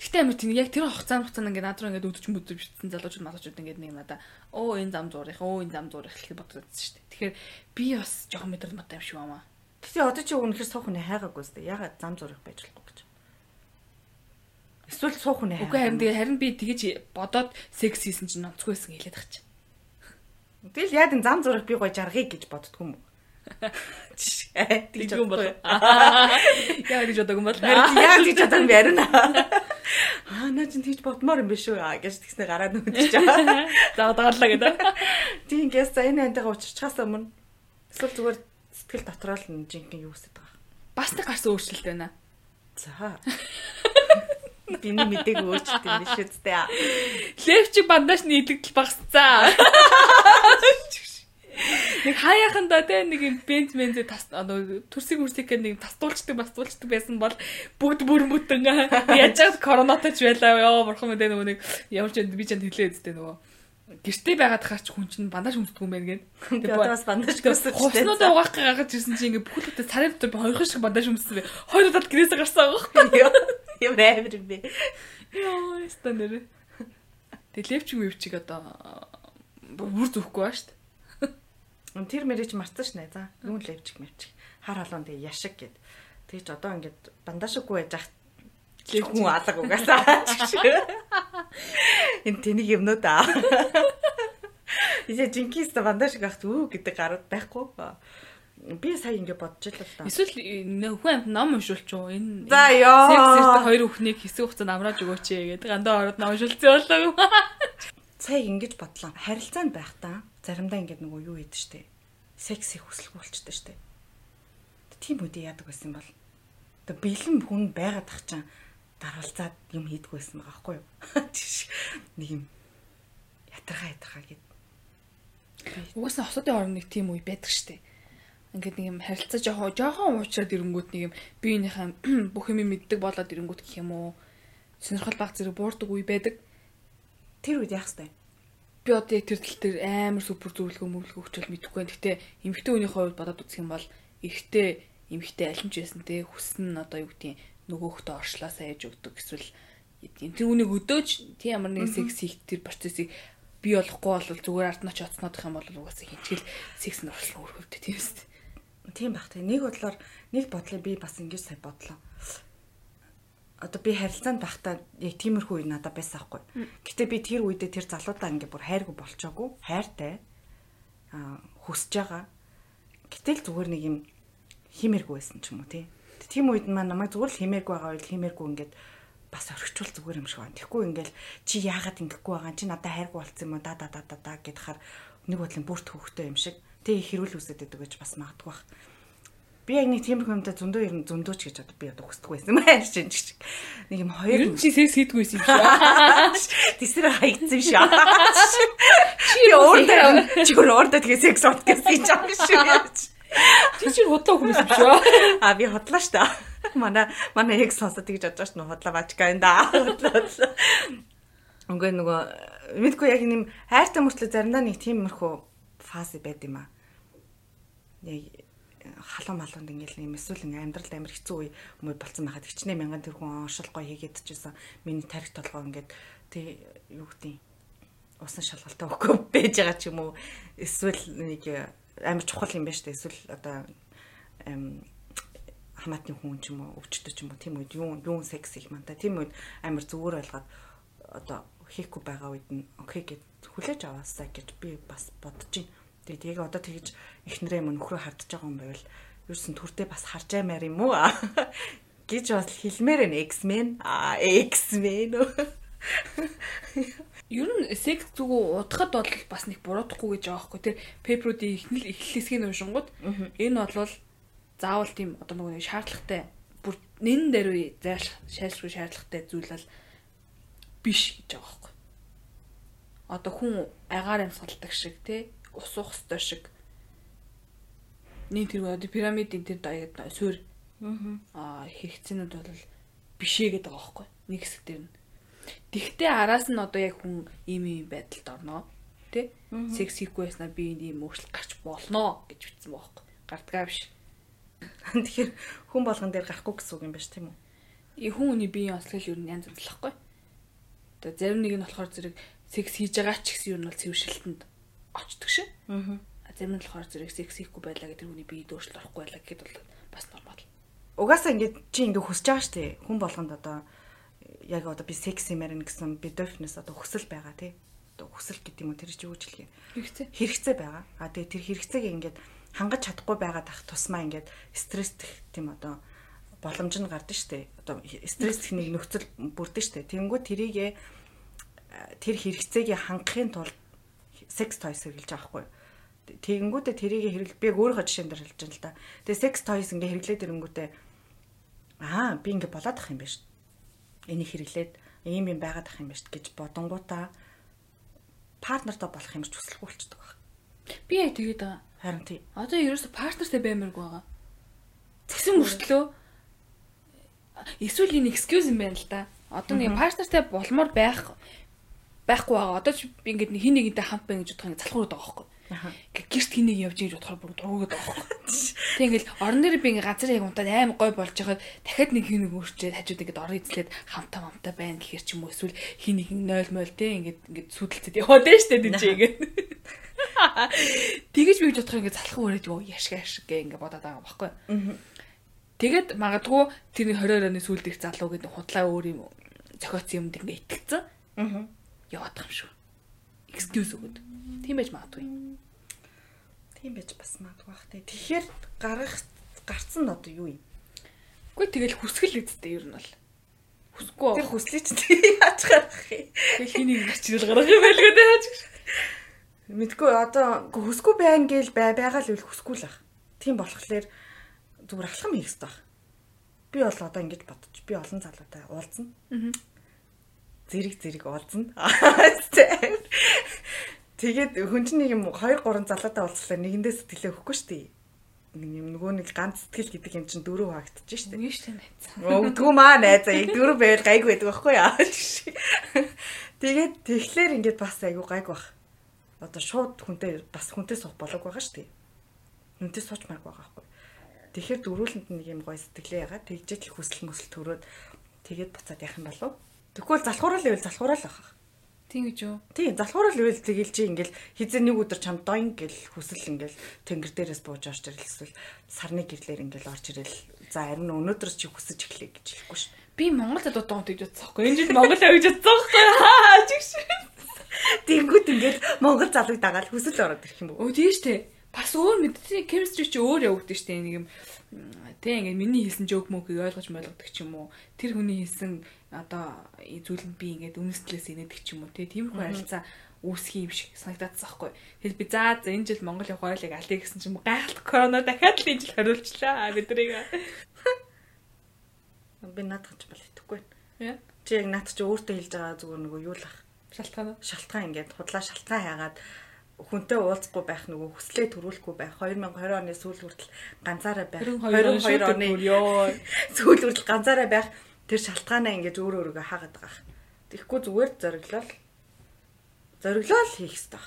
Гэхдээ амир тийм яг тэр хугацаанд хугацаанд ингээд над руу ингээд өдөж мөдөж битсэн залуучууд малуучууд ингээд нэг надаа оо энэ зам зуурах оо энэ зам зуурах гэж бодсон шүү дээ. Тэгэхээр би бас жоохон мэдрэл мата юм шиг бамаа. Гэхдээ одоо чи үнэхээр суух нэ хайгаагүй сте. Ягаад зам зуурах байж болохгүй гэж. Эсвэл суух нэ. Үгүй харин тэгээ харин би тэгэж бодоод секс хийсэн чинь онцгойсэн хэлээд тах чи. Тэгэл яад энэ зам зуурах би гой жаргыг гэж боддгоо юм уу? Тэгж юм бол. Яа гэж боддог юм бол. Яа гэж боддог юм ярина. Аа наа чинь тэгж бодмоор юм биш үү гэж тэгснэ гараад нүдэж чаа. За дагалаа гэдэг. Тийм гэс за энэ антайгаа уучрахаас өмнө эсвэл зүгээр сэтгэл дотроо л жинхэнэ юу хүсэж байгаа. Бас нэг гарсан өөрчлөлт байна. За. Биний мэдээг өөрчлөлт юм биш үстэй. Левчи бандаж нийлэгдэл багсцаа. Нэг хаяаханда те нэг юм бенз бензээ тас төрсийг үрсийг нэг тастуулчдаг бастуулчдаг байсан бол бүгд бүр мүтэн яаж чад коронавитаж байлаа ёо бурхан мэдээ нөгөө нэг ямар ч би ч хэлээ үсттэй нөгөө гэртээ байгаад хаач хүн чинь бандаж өмсдөг юм байна гэн. Тэгээ бас бандаж штэ. Хуснуудаа угаах гаргаж ирсэн чинь ингээ бүхэл бүтэ сарын дотор хоёрхан шиг бандаж өмссөн бэ. Хоёр удаад гэрээсээ гарсан байгаа юм. Юм амар юм бэ. Йоо, стандарт. Тэгээ левчиг мөвчиг одоо бүр зүхгүй ба штэ. Тэр мэрэж марцсан шнэ. За юун левчих мэрчих. Хар халуун тэгээ яшиг гэд. Тэгэж одоо ингээд бандашгүй байж ах хүн алга угаасаа. Энэ тэнийг юмнууд аа. Исэ жинкист бандашг ахт үү гэдэг гарууд байхгүй. Би сая ингэ бодож л л да. Эсвэл хүн амт ном уншуулч уу? Энэ За ёо. Сексэрт хоёр хүүхнийг хэсэг хугацаанд амрааж өгөөч гэдэг гандаа ороод ном уншуулсан болоо. Сая ингэж бодлоо. Харилцаанд байх та заримдаа ингээд нөгөө юу хийдэж штэ. Секс их хүсэлгүй болчтой штэ. Тийм үдэ яадаг байсан бол одоо бэлэн хүн байгаад тах чам даралцаад юм хийдгүй байсан байгаа байхгүй юу? Нэг юм ятархаа ятархаа гэд. Угаасаа хосуудын орн нэг тийм үе байдаг штэ. ингээд нэг юм харилцаа жоохон жоохон уучраад ирэнгүүт нэг юм биеийнхээ бүх юм мэддэг болоод ирэнгүүт гэх юм уу. Сонирхол баг зэрэг буурдаг үе байдаг. Тэр үед яах вэ? Би одоо яг тэр тал дээр амар супер зөвлөгөө мөвлөгөө өгчөл мэдэхгүй байна. Гэтэ эмэгтэй хүний хувьд бодоод үзэх юм бол эрэгтэй эмэгтэй алимч байсан те хүснэ одоо юу гэдгийг нөгөөхтөө оршлаасаа яж өгдөг эсвэл тэр үнийг өдөөж тийм ямар нэг секс хийх тэр процессыг би болохгүй бол зүгээр ард нь ч оцнодох юм бол угаасаа хинчгэл секс нь оршлон өрхөвдө тийм үст. Тийм бах тийм нэг бодлоор нэг бодлыг би бас ингэж сая бодлоо. Одоо би харилцаанд байхдаа яг тиймэрхүү үе надад байсан аахгүй. Гэтэ би тэр үедээ тэр залуудаа ингээ бүр хайргүй болчоогүй. Хайртай. Аа хүсэж байгаа. Гэтэл зүгээр нэг юм химэргүй байсан ч юм уу тий. Тийм үед маань намайг зүгээр л химэргүй байгаа үед химэргүй ингээд бас орхичвол зүгээр юм шиг байна. Тэгэхгүй ингээл чи яагаад ингэхгүй байгаа чи надад хайргүй болцсон юм уу да да да да да гэдгээр нэг бодлын бүрт хөвгтэй юм шиг. Тэг хэрүүл үсэт гэдэг гэж бас магадгүй бах. Би яг нэг тиймэрхүү юмтай зөндөө ер нь зөндөөч гэж одоо би одоо хүсдэг байсан юм байна чинь ч нэг юм хоёр нь чи секс хийдгүй юм шиг. Тэсэр хаягдсан юм шиг. Чи өөртөө чи өөртөө тэгээ секс от гэсэн юм шиг. Чи чи худлаа хүмүүс юм шүү. А би худлаа дээ. Манай манай яг сонсоод тэгж бодож ш нь худлаа бачка энэ да. Үгүй нөгөө мэдгүй яг нэм хайртай мөртлөө заримдаа нэг тиймэрхүү фаз байд юм аа. Яг халуун малунд ингээл юм эсвэл амьдрал амар хэцүү үе хүмүүс болцсон байхад хичнээн мянган тэрхүү оншил гоё хийгээд чижсэн миний тарих толгоо ингээд тэг юу гэдэг усан шалгалтай өгөхгүй байж байгаа ч юм уу? Эсвэл нэг амар чухал юм байна шүү дээ эсвэл одоо хамаатны хүн ч юм уу өвчтөж ч юм уу тийм үед юу юу секс их мanta тийм үед амар зүгээр ойлгоод одоо хийхгүй байгаа үед нь окей гэж хүлээж аваасаа гэж би бас бодож байна Тэгээд яг одоо тэгж эхнэрээ мөн нөхрөө хардж байгаа юм байвал ерөөсөн төрдөө бас харж аймаар юм уу? Гэж бас хэлмээр нэ X-Men. А X-Men. Ер нь секс зүгөө удахад бол бас нэг буруудахгүй гэж байгаа хгүй тэр пейперүүдийн эхнэл эхлэлсгийг уншингууд энэ бол заавал тийм одоо нөгөө шаардлагатай бүр нэн дээр зайл шайлшгүй шаардлагатай зүйл бол биш гэж байгаа хгүй. Одоо хүн агаар амьсгалдаг шиг тий ус уух ёстой шиг. Нэг тэр одоо пирамидын тэр даяад суурь аа хэрэгцээнүүд бол бишээ гэдэг байгаа байхгүй. Нэг хэсэг дээр нь. Тэгтээ араас нь одоо яг хүн ийм ийм байдалд орноо тий секс хийхгүй байснаа би ийм өөрчлөлт гарч болноо гэж байгаа байхгүй. Гардгаа биш. Тэгэхээр хүн болгон дээр гарахгүй гэсэн үг юм байна тийм үү? И хүн хүний биеийн онцлог юу янз бүр л байхгүй тэгээ зарим нэг нь болохоор зэрэг секс хийж байгаа ч гэсэн юу нь бол цэвэршилтэнд очдөг шин. Аа. Зарим нь болохоор зэрэг секс хийхгүй байлаа гэдэг хүний бие дөөшлөл орохгүй байлаа гэхэд бол бас нормал. Угаасаа ингээд чи ингээд хүсэж байгаа шүү дээ. Хүн болгонд одоо яг одоо би секс юмарна гэсэн бедофнес одоо хүсэл байгаа тий. Одоо хүсэл гэдэг юм уу тэр чи юу хэлэх юм. Хэрэгцээ. Хэрэгцээ байгаа. А тэгээ тэр хэрэгцээг ингээд хангаж чадахгүй байгаад ах тусмаа ингээд стресстэх тийм одоо боломж нь гардаг штэ. Одоо стресс техник нөхцөл бүрдэн штэ. Тэнгүү тэрийг тэр хэрэгцээг хангахын тулд sex toys хэрэглэж байгаа хгүй. Тэгэнгүүтээ тэрийг хэрэгл би өөрийнхөө жишээн дээр хэлж байна л да. Тэгээ sex toys ингээ хэрэглээд ирэнгүүтээ аа би ингээ болоод ах юм байна шүү. Энийг хэрэглээд ийм юм байгаад ах юм байна шүү гэж бодонгуудаа партнертай болох юм хүсэлгүй болчихдог баг. Би яг тэгээд байгаа. Харин тий. Одоо ерөөсө партнертай баймааргүй байгаа. Тэгсэн мөртлөө эсвэл энэ excuse юм байна л да. Одоо нэг партнертай болмоор байх байхгүй байгаа. Одоо ч ингээд хин нэгэнтэй хамт байна гэж бодох ингээд залхуураад байгаа байхгүй. Ингээд гэрт хин нэг явж ингэж бодохоор бүр дургугаад байгаа байхгүй. Тэг ингээд орон дээр би ингээд газар яг унтаад аим гой болж байхад дахиад нэг хин нэг өөрчээд хажууд ингээд орон эзлээд хамтаа хамтаа байна гэхэр ч юм уу эсвэл хин нэг 0 0 те ингээд ингээд сүдэлцэд яваад байна штэ тийм чи ингээд. Тэгэж би гэж бодохоор ингээд залхуу өрөөд юу яшиг яшиг гэ ингээд бодоод байгаа байхгүй. Тэгээд магадгүй тэрний 20 оройны сүлд их залуу гэдэг худлаа өөр юм зохиоцсон юмд ингээд итгэцэн. Аа яваад байгаа юм шүү. Excuse өгöd. Тийм байж магадгүй. Тийм байж бас магадгүй бах тий. Тэгэхээр гарах гарцсан нь одоо юу юм? Үгүй тэгэл хүсгэл үсттэй ер нь бол. Хүсэхгүй. Тэр хүслийг ч яаж гарах юм? Тэг хийнийг гарчрал гарах юм байлгүй дээ яаж. Мэдгүй одоо хүсэхгүй байна гээл бай байгаа л үл хүсэхгүй л ах. Тийм болохоор зүгээр алхам хийх хэрэгтэй баг. Би бол одоо ингэж бодож би олон залуутай уулзна. Аа зэрэг зэрэг уулзна. Тэгээд хүн чинь нэг юм 2 3 залуутай уулзлаа нэгэндээ сэтгэлээ өгөхгүй шүү дээ. юм нөгөө нэг ганц сэтгэл гэдэг юм чинь дөрөв хаагтаж штэ. Үгүй штэ найз. Өвдгөө маа найзаа яг дөрөв байвал гайг байдаг байхгүй яа. Тэгээд тэгэхээр ингээд бас айгу гайг бах. Одоо шууд хүнтэй бас хүнтэй суух болоог байгаа штэ. Хүнтэй сууч марг байгаа байхгүй. Тэгэхээр дөрүүлэнд нэг юм гой сэтгэлээ ягаад тэгжээд л хүсэл мөсөл төрөөд тэгээд буцаад яах юм болов? Тэгвэл залхуурал ивэл залхуурал байх. Тийм гэж юу? Тийм, залхуурал ивэл тэгэл чи ингээл хизээ нэг өдөр чам доин гэл хүсэл ингээл тэнгэр дээрээс бууж орж ирэл эсвэл сарны гэрлэр ингээл орж ирэл за харин өнөөдөр чи хүсэж эхлэе гэж хэлэхгүй шүү. Би Монголд гэж бодсон байхгүй. Энэ жил Монгол авиж бодсон байхгүй. Чигш. Тэнгүүд ингээл Монгол залууг дагаад хүсэл ороод ирэх юм Өө бөө. тийм штэ. Бас өөр мэдээ chemistry чи өөр явагдаж штэ. Нэг юм тэг ингээд миний хэлсэн жоок мөгийг ойлгож ойлгодог ч юм уу. Тэр хүний хэлсэн одоо зүйл нь би ингээд үнэстлээс инээдэг ч юм уу. Тэг тиймэрхүү харилцаа үүсэх юм шиг санагдаадсан байхгүй. Тэгэл би заа за энэ жил Монгол явах ойлыг алъя гэсэн чинь гайхалт корона дахиад л энэ жил хариулчлаа бидрийг. Би наадах ч бол итгэхгүй. Яа. Чи яг наад чи өөртөө хэлж байгаа зүгээр нөгөө юу л ах. Шалтгаан. Шалтгаан ингээд худлаа шалтгаан хаагаад хүнтэй уулзахгүй байх нөгөө хүслээ төрүүлэхгүй байх 2020 оны сүүл хүртэл ганцаараа байх 22 оны сүүл хүртэл ганцаараа байх тэр шалтгаанаа ингэж өөр өөргөө хаагаад байгаа. Тэгэхгүй зүгээр зориглол зориглол хийх хэрэгтэй баг.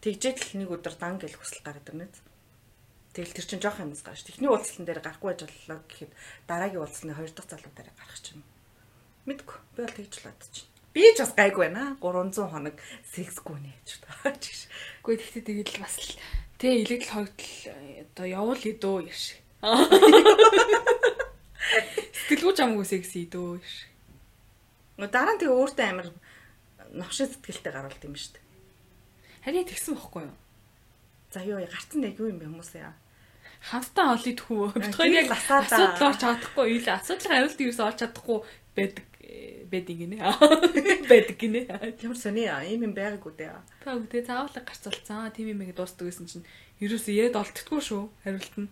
Тэгжээд л нэг өдөр дан гэл хүсэл гараад ирнэ. Тэгэл тэр чинь жоох юмс гарч. Техний уулзалтан дээр гарахгүй байж боллоо гэхэд дараагийн уулзалтны хоёр дахь залуу дээр гарах ч юм. Мэдгүй. Би бол тэгж л бодчих. Би ч бас гайгүй байна. 300 хоног сексгүй нэ гэж бодож ш. Үгүй тэгтээ тэгэл бас л тэ илэгдэл хогдол одоо явуул идөө яш. Сэтгэлгүй чамгүй секси идөө яш. Дараа нь тэгээ өөртөө амар новшин сэтгэлтэй гарвалт юм шүү дээ. Харин тэгсэн бохгүй юу? За юу гарцсан нэг юу юм бэ хүмүүс яа. Хамтдаа ол идэхгүй. Э, Бид хоёр яг асуудал орж чадахгүй. Ил асуудлын хариулт юус олж чадахгүй байдаг э, байдаг гинэ. Байдаг гинэ. Ямар сони аа ийм юм байгаагүй дээ. Та үгтэй заавал гарцалцсан. Тим юм ингэ дуустдаг гэсэн чинь ерөөсөө яд олддоггүй шүү. Хариулт нь.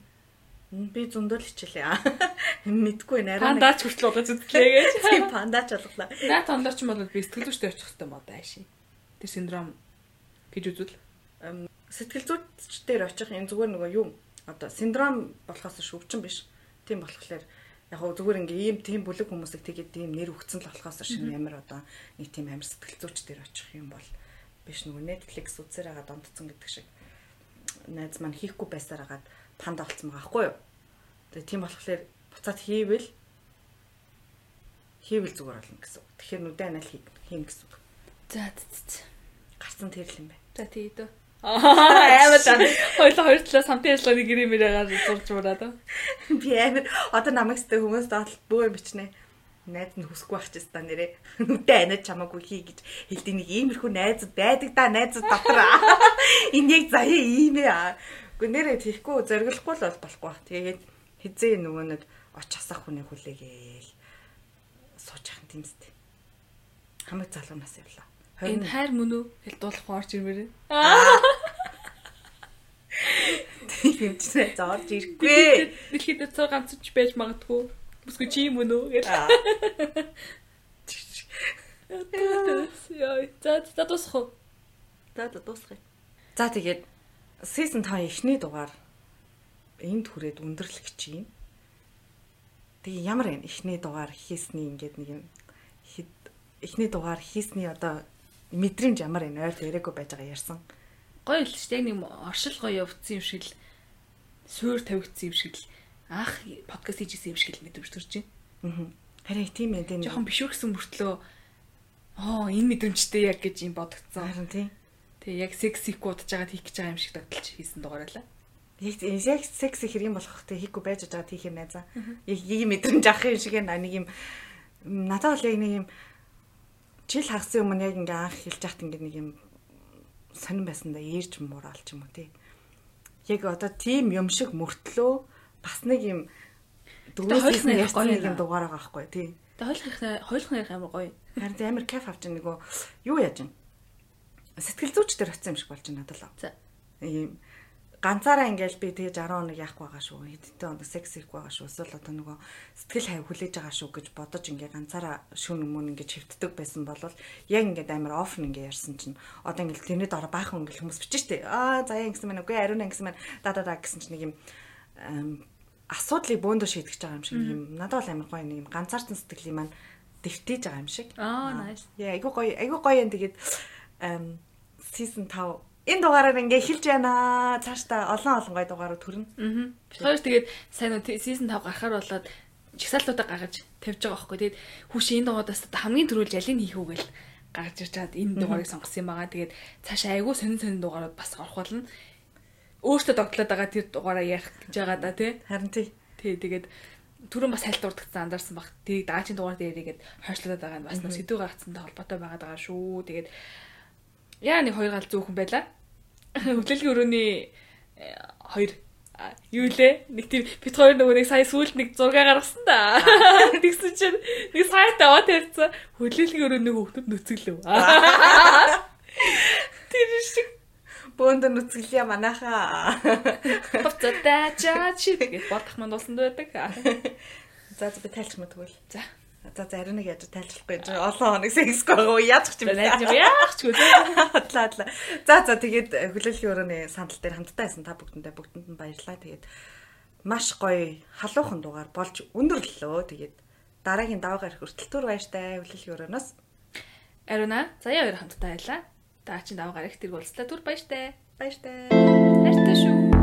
Би зөндөл хичээлээ. Мэдгүй нараа. Пандаач хүртэл удаж үзлээ гэж. Тийм пандаач болглоо. Наа тондорч юм бол би сэтгэл зүйчтэй очих хэрэгтэй мод ааши. Тэр синдром гэж үзвэл Сэтгэл зүйч дээр очих энэ зүгээр нөгөө юу одоо синдром болохоос шүвчин биш. Тийм болохоор яг хөө зүгээр ингээ ийм тийм бүлэг хүмүүсийг тэгээд тийм нэр өгцөн л болохоос шин ямар одоо нэг тийм амар сэтгэл зүйч дээр очих юм бол биш нөгөө Netflix үзээр байгаа дондцсон гэдэг шиг найз маань хийхгүй байсаар хагаад панда болцсон байгаа байхгүй юу. Тэгээ тийм болохоор буцаад хийвэл хийвэл зүгээр болно гэсэн. Тэгэхээр нүдэн анал хийн гэсэн за за. Гарцсан тэрл юм байна. За тий дөө. Аа та хоёул хоёр талаас хамтын ажиллагааны гэрэмээр зурж мураад. Би амар одоо намайг сте хүмүүс доод бөө бичнэ. Найз нь хүсэхгүй байх ч та нэрээ. Нүдэ анаа чамаагүй хий гэж хэлдэг нэг иймэрхүү найзууд байдаг да найзууд дотор. Энэ яг заяа ийм ээ. Гэхдээ нэрээ тийхгүй зориглохгүй л бол болохгүй бах. Тэгээд хизээ нөгөө нэг оч асах хүний хүлээгээл сууж ахын тийм сте. Хамаг залуунаас явлаа. Энэ хайр мөн үү? Хэлдуулах орж ирмээр. тийм ч нэ зорж ирэхгүй. Дэлхийд цаа ганцч байж магадгүй. Бүсгүй чи юм уу гэж. Яа, за за тусах уу? За за дуусгая. За тэгээд season 5 эхний дугаар энд хүрээд өндөрлөх чинь. Тэгээ ямар юм эхний дугаар хийсний ингээд нэг юм хэд- эхний дугаар хийсний одоо мэдрэмж ямар юм ойр яриаггүй байж байгаа ярьсан. Гоё л шүү дээ. Нэг оршил гоё явцсан юм шиг л суур тавигдсан юм шиг л анх подкаст хийжсэн юм шиг л мэдрэмж төрж байна. Аа. Харин тийм ээ тийм. Жохон бишүүрсэн мөртлөө оо энэ мэдрэмжтэй яг гэж юм бодогдсон. харин тийм. Тэгээ яг секси удаж байгаад хийх гэж байгаа юм шиг тогтолж хийсэн дугаараа. Яг яг секс их юм болох тэ хийхгүй байж байгаа тийх юм найзаа. Яг ийм мэдрэмж авах юм шиг нэг юм надад бол яг нэг юм жил хагасан өмнө яг ингээ анх хэлж яхад ингээ нэг юм сонирн байсандаа ээрж муурал ч юм уу тий. Яг одоо тийм юм шиг мөртлөө бас нэг юм Гэтэ дөрөв хойлох хийсэн нэр гоё ярьсан нэг юм дугаар байгаа байхгүй тий. Тэгээ хойлох хойлох нэр амар гоё. Харин амар кайф авч нөгөө юу яаж юм. Сэтгэл зүйч дээр очсон юм шиг болж байна надад л. За. Ийм ганцаараа ингээл би тэгээ 60 хоног яахгүй байгаа шүү. Хэдтэй хоног секс хийхгүй байгаа шүү. Эсвэл одоо нөгөө сэтгэл хавь хүлээж байгаа шүү гэж бодож ингээ ганцаараа шүн өмнө ингээ хөвтдөг байсан бол яг ингээд амар офн ингээ ярьсан чинь одоо ингээл тэрний дараа баахан ингээл хүмүүс бичэн штэ. Аа заяа ингэсэн мэн үгүй ариун ингэсэн мэн да да да гэсэн чинь нэг юм асуудлыг бөөндөө шийдэж байгаа юм шиг юм. Надад бол амар гоё нэг юм ганцаарсан сэтгэлийн маань дэвтэж байгаа юм шиг. Аа nice. Яа айгу гоё айгу гоё юм тэгээд season 5 энэ дугаараар ингээ эхэлж байна. Цаашдаа олон олон гоё дугаарууд төрнө. Аа. Хоёр тэгээд сайн уу season 5 гарахаар болоод чагсаалтуудаа гаргаж тавьж байгаа байхгүй. Тэгээд хүүш энэ дугаараас хамгийн түрүүл ялыг хийх үү гэл гарч ирж чад энэ дугаарыг сонгосон юм байгаа. Тэгээд цаашаа айгүй сонин сонин дугаарууд бас орох болно. Өөртөө догтлоод байгаа тэр дугаараа ярих гэж байгаа да тий. Харин тий. Тий тэгээд түрүүн бас хайлт урдгцсан андарсан баг. Тэрийг даачийн дугаар дээрийгээд хойшлоод байгаа нь бас нэг сэдв гаргацсантай холбоотой байгаад байгаа шүү. Тэгээд Яа нэг хоёр гал зүүхэн байла. Хөдөлгөөний өрөөний э, хоёр юу лээ? Нэг тийм бит хоёр нөгөө нэг сая сүүлд нэг зураг гаргасан да. Тэгсэн чинь нэг саятай оо тавьсан. Хөдөлгөөний өрөөний хүүхдүүд нүцгэлөө. Тэр шиг бөөнд нүцгэлээ манайхаа. Буцаа чаач гэж бодох манд болсон байдаг. За за би тайлч мэдгүй л. За. За зарим нэг яаж тайлбарлахгүй юм. Олон хоног сексгүй байгаа? Яаж ч юм бэ? Яаж ч үгүй. Хатлаа хатлаа. За за тэгээд хүлээлгийн өрөөний сандал дээр хамтдаа байсан та бүгдэндээ бүгдэнд нь баярлалаа. Тэгээд маш гоё халуухан дугаар болж өндөрлөлөө. Тэгээд дараагийн даваа гарах хүртэл түр баяртай хүлээлгийн өрөөнөөс. Ариуна заяа хоёр хамтдаа байлаа. Даа чин даваа гарах тэрг уулзлаа түр баяртай. Баяртай. Баяртай шүү.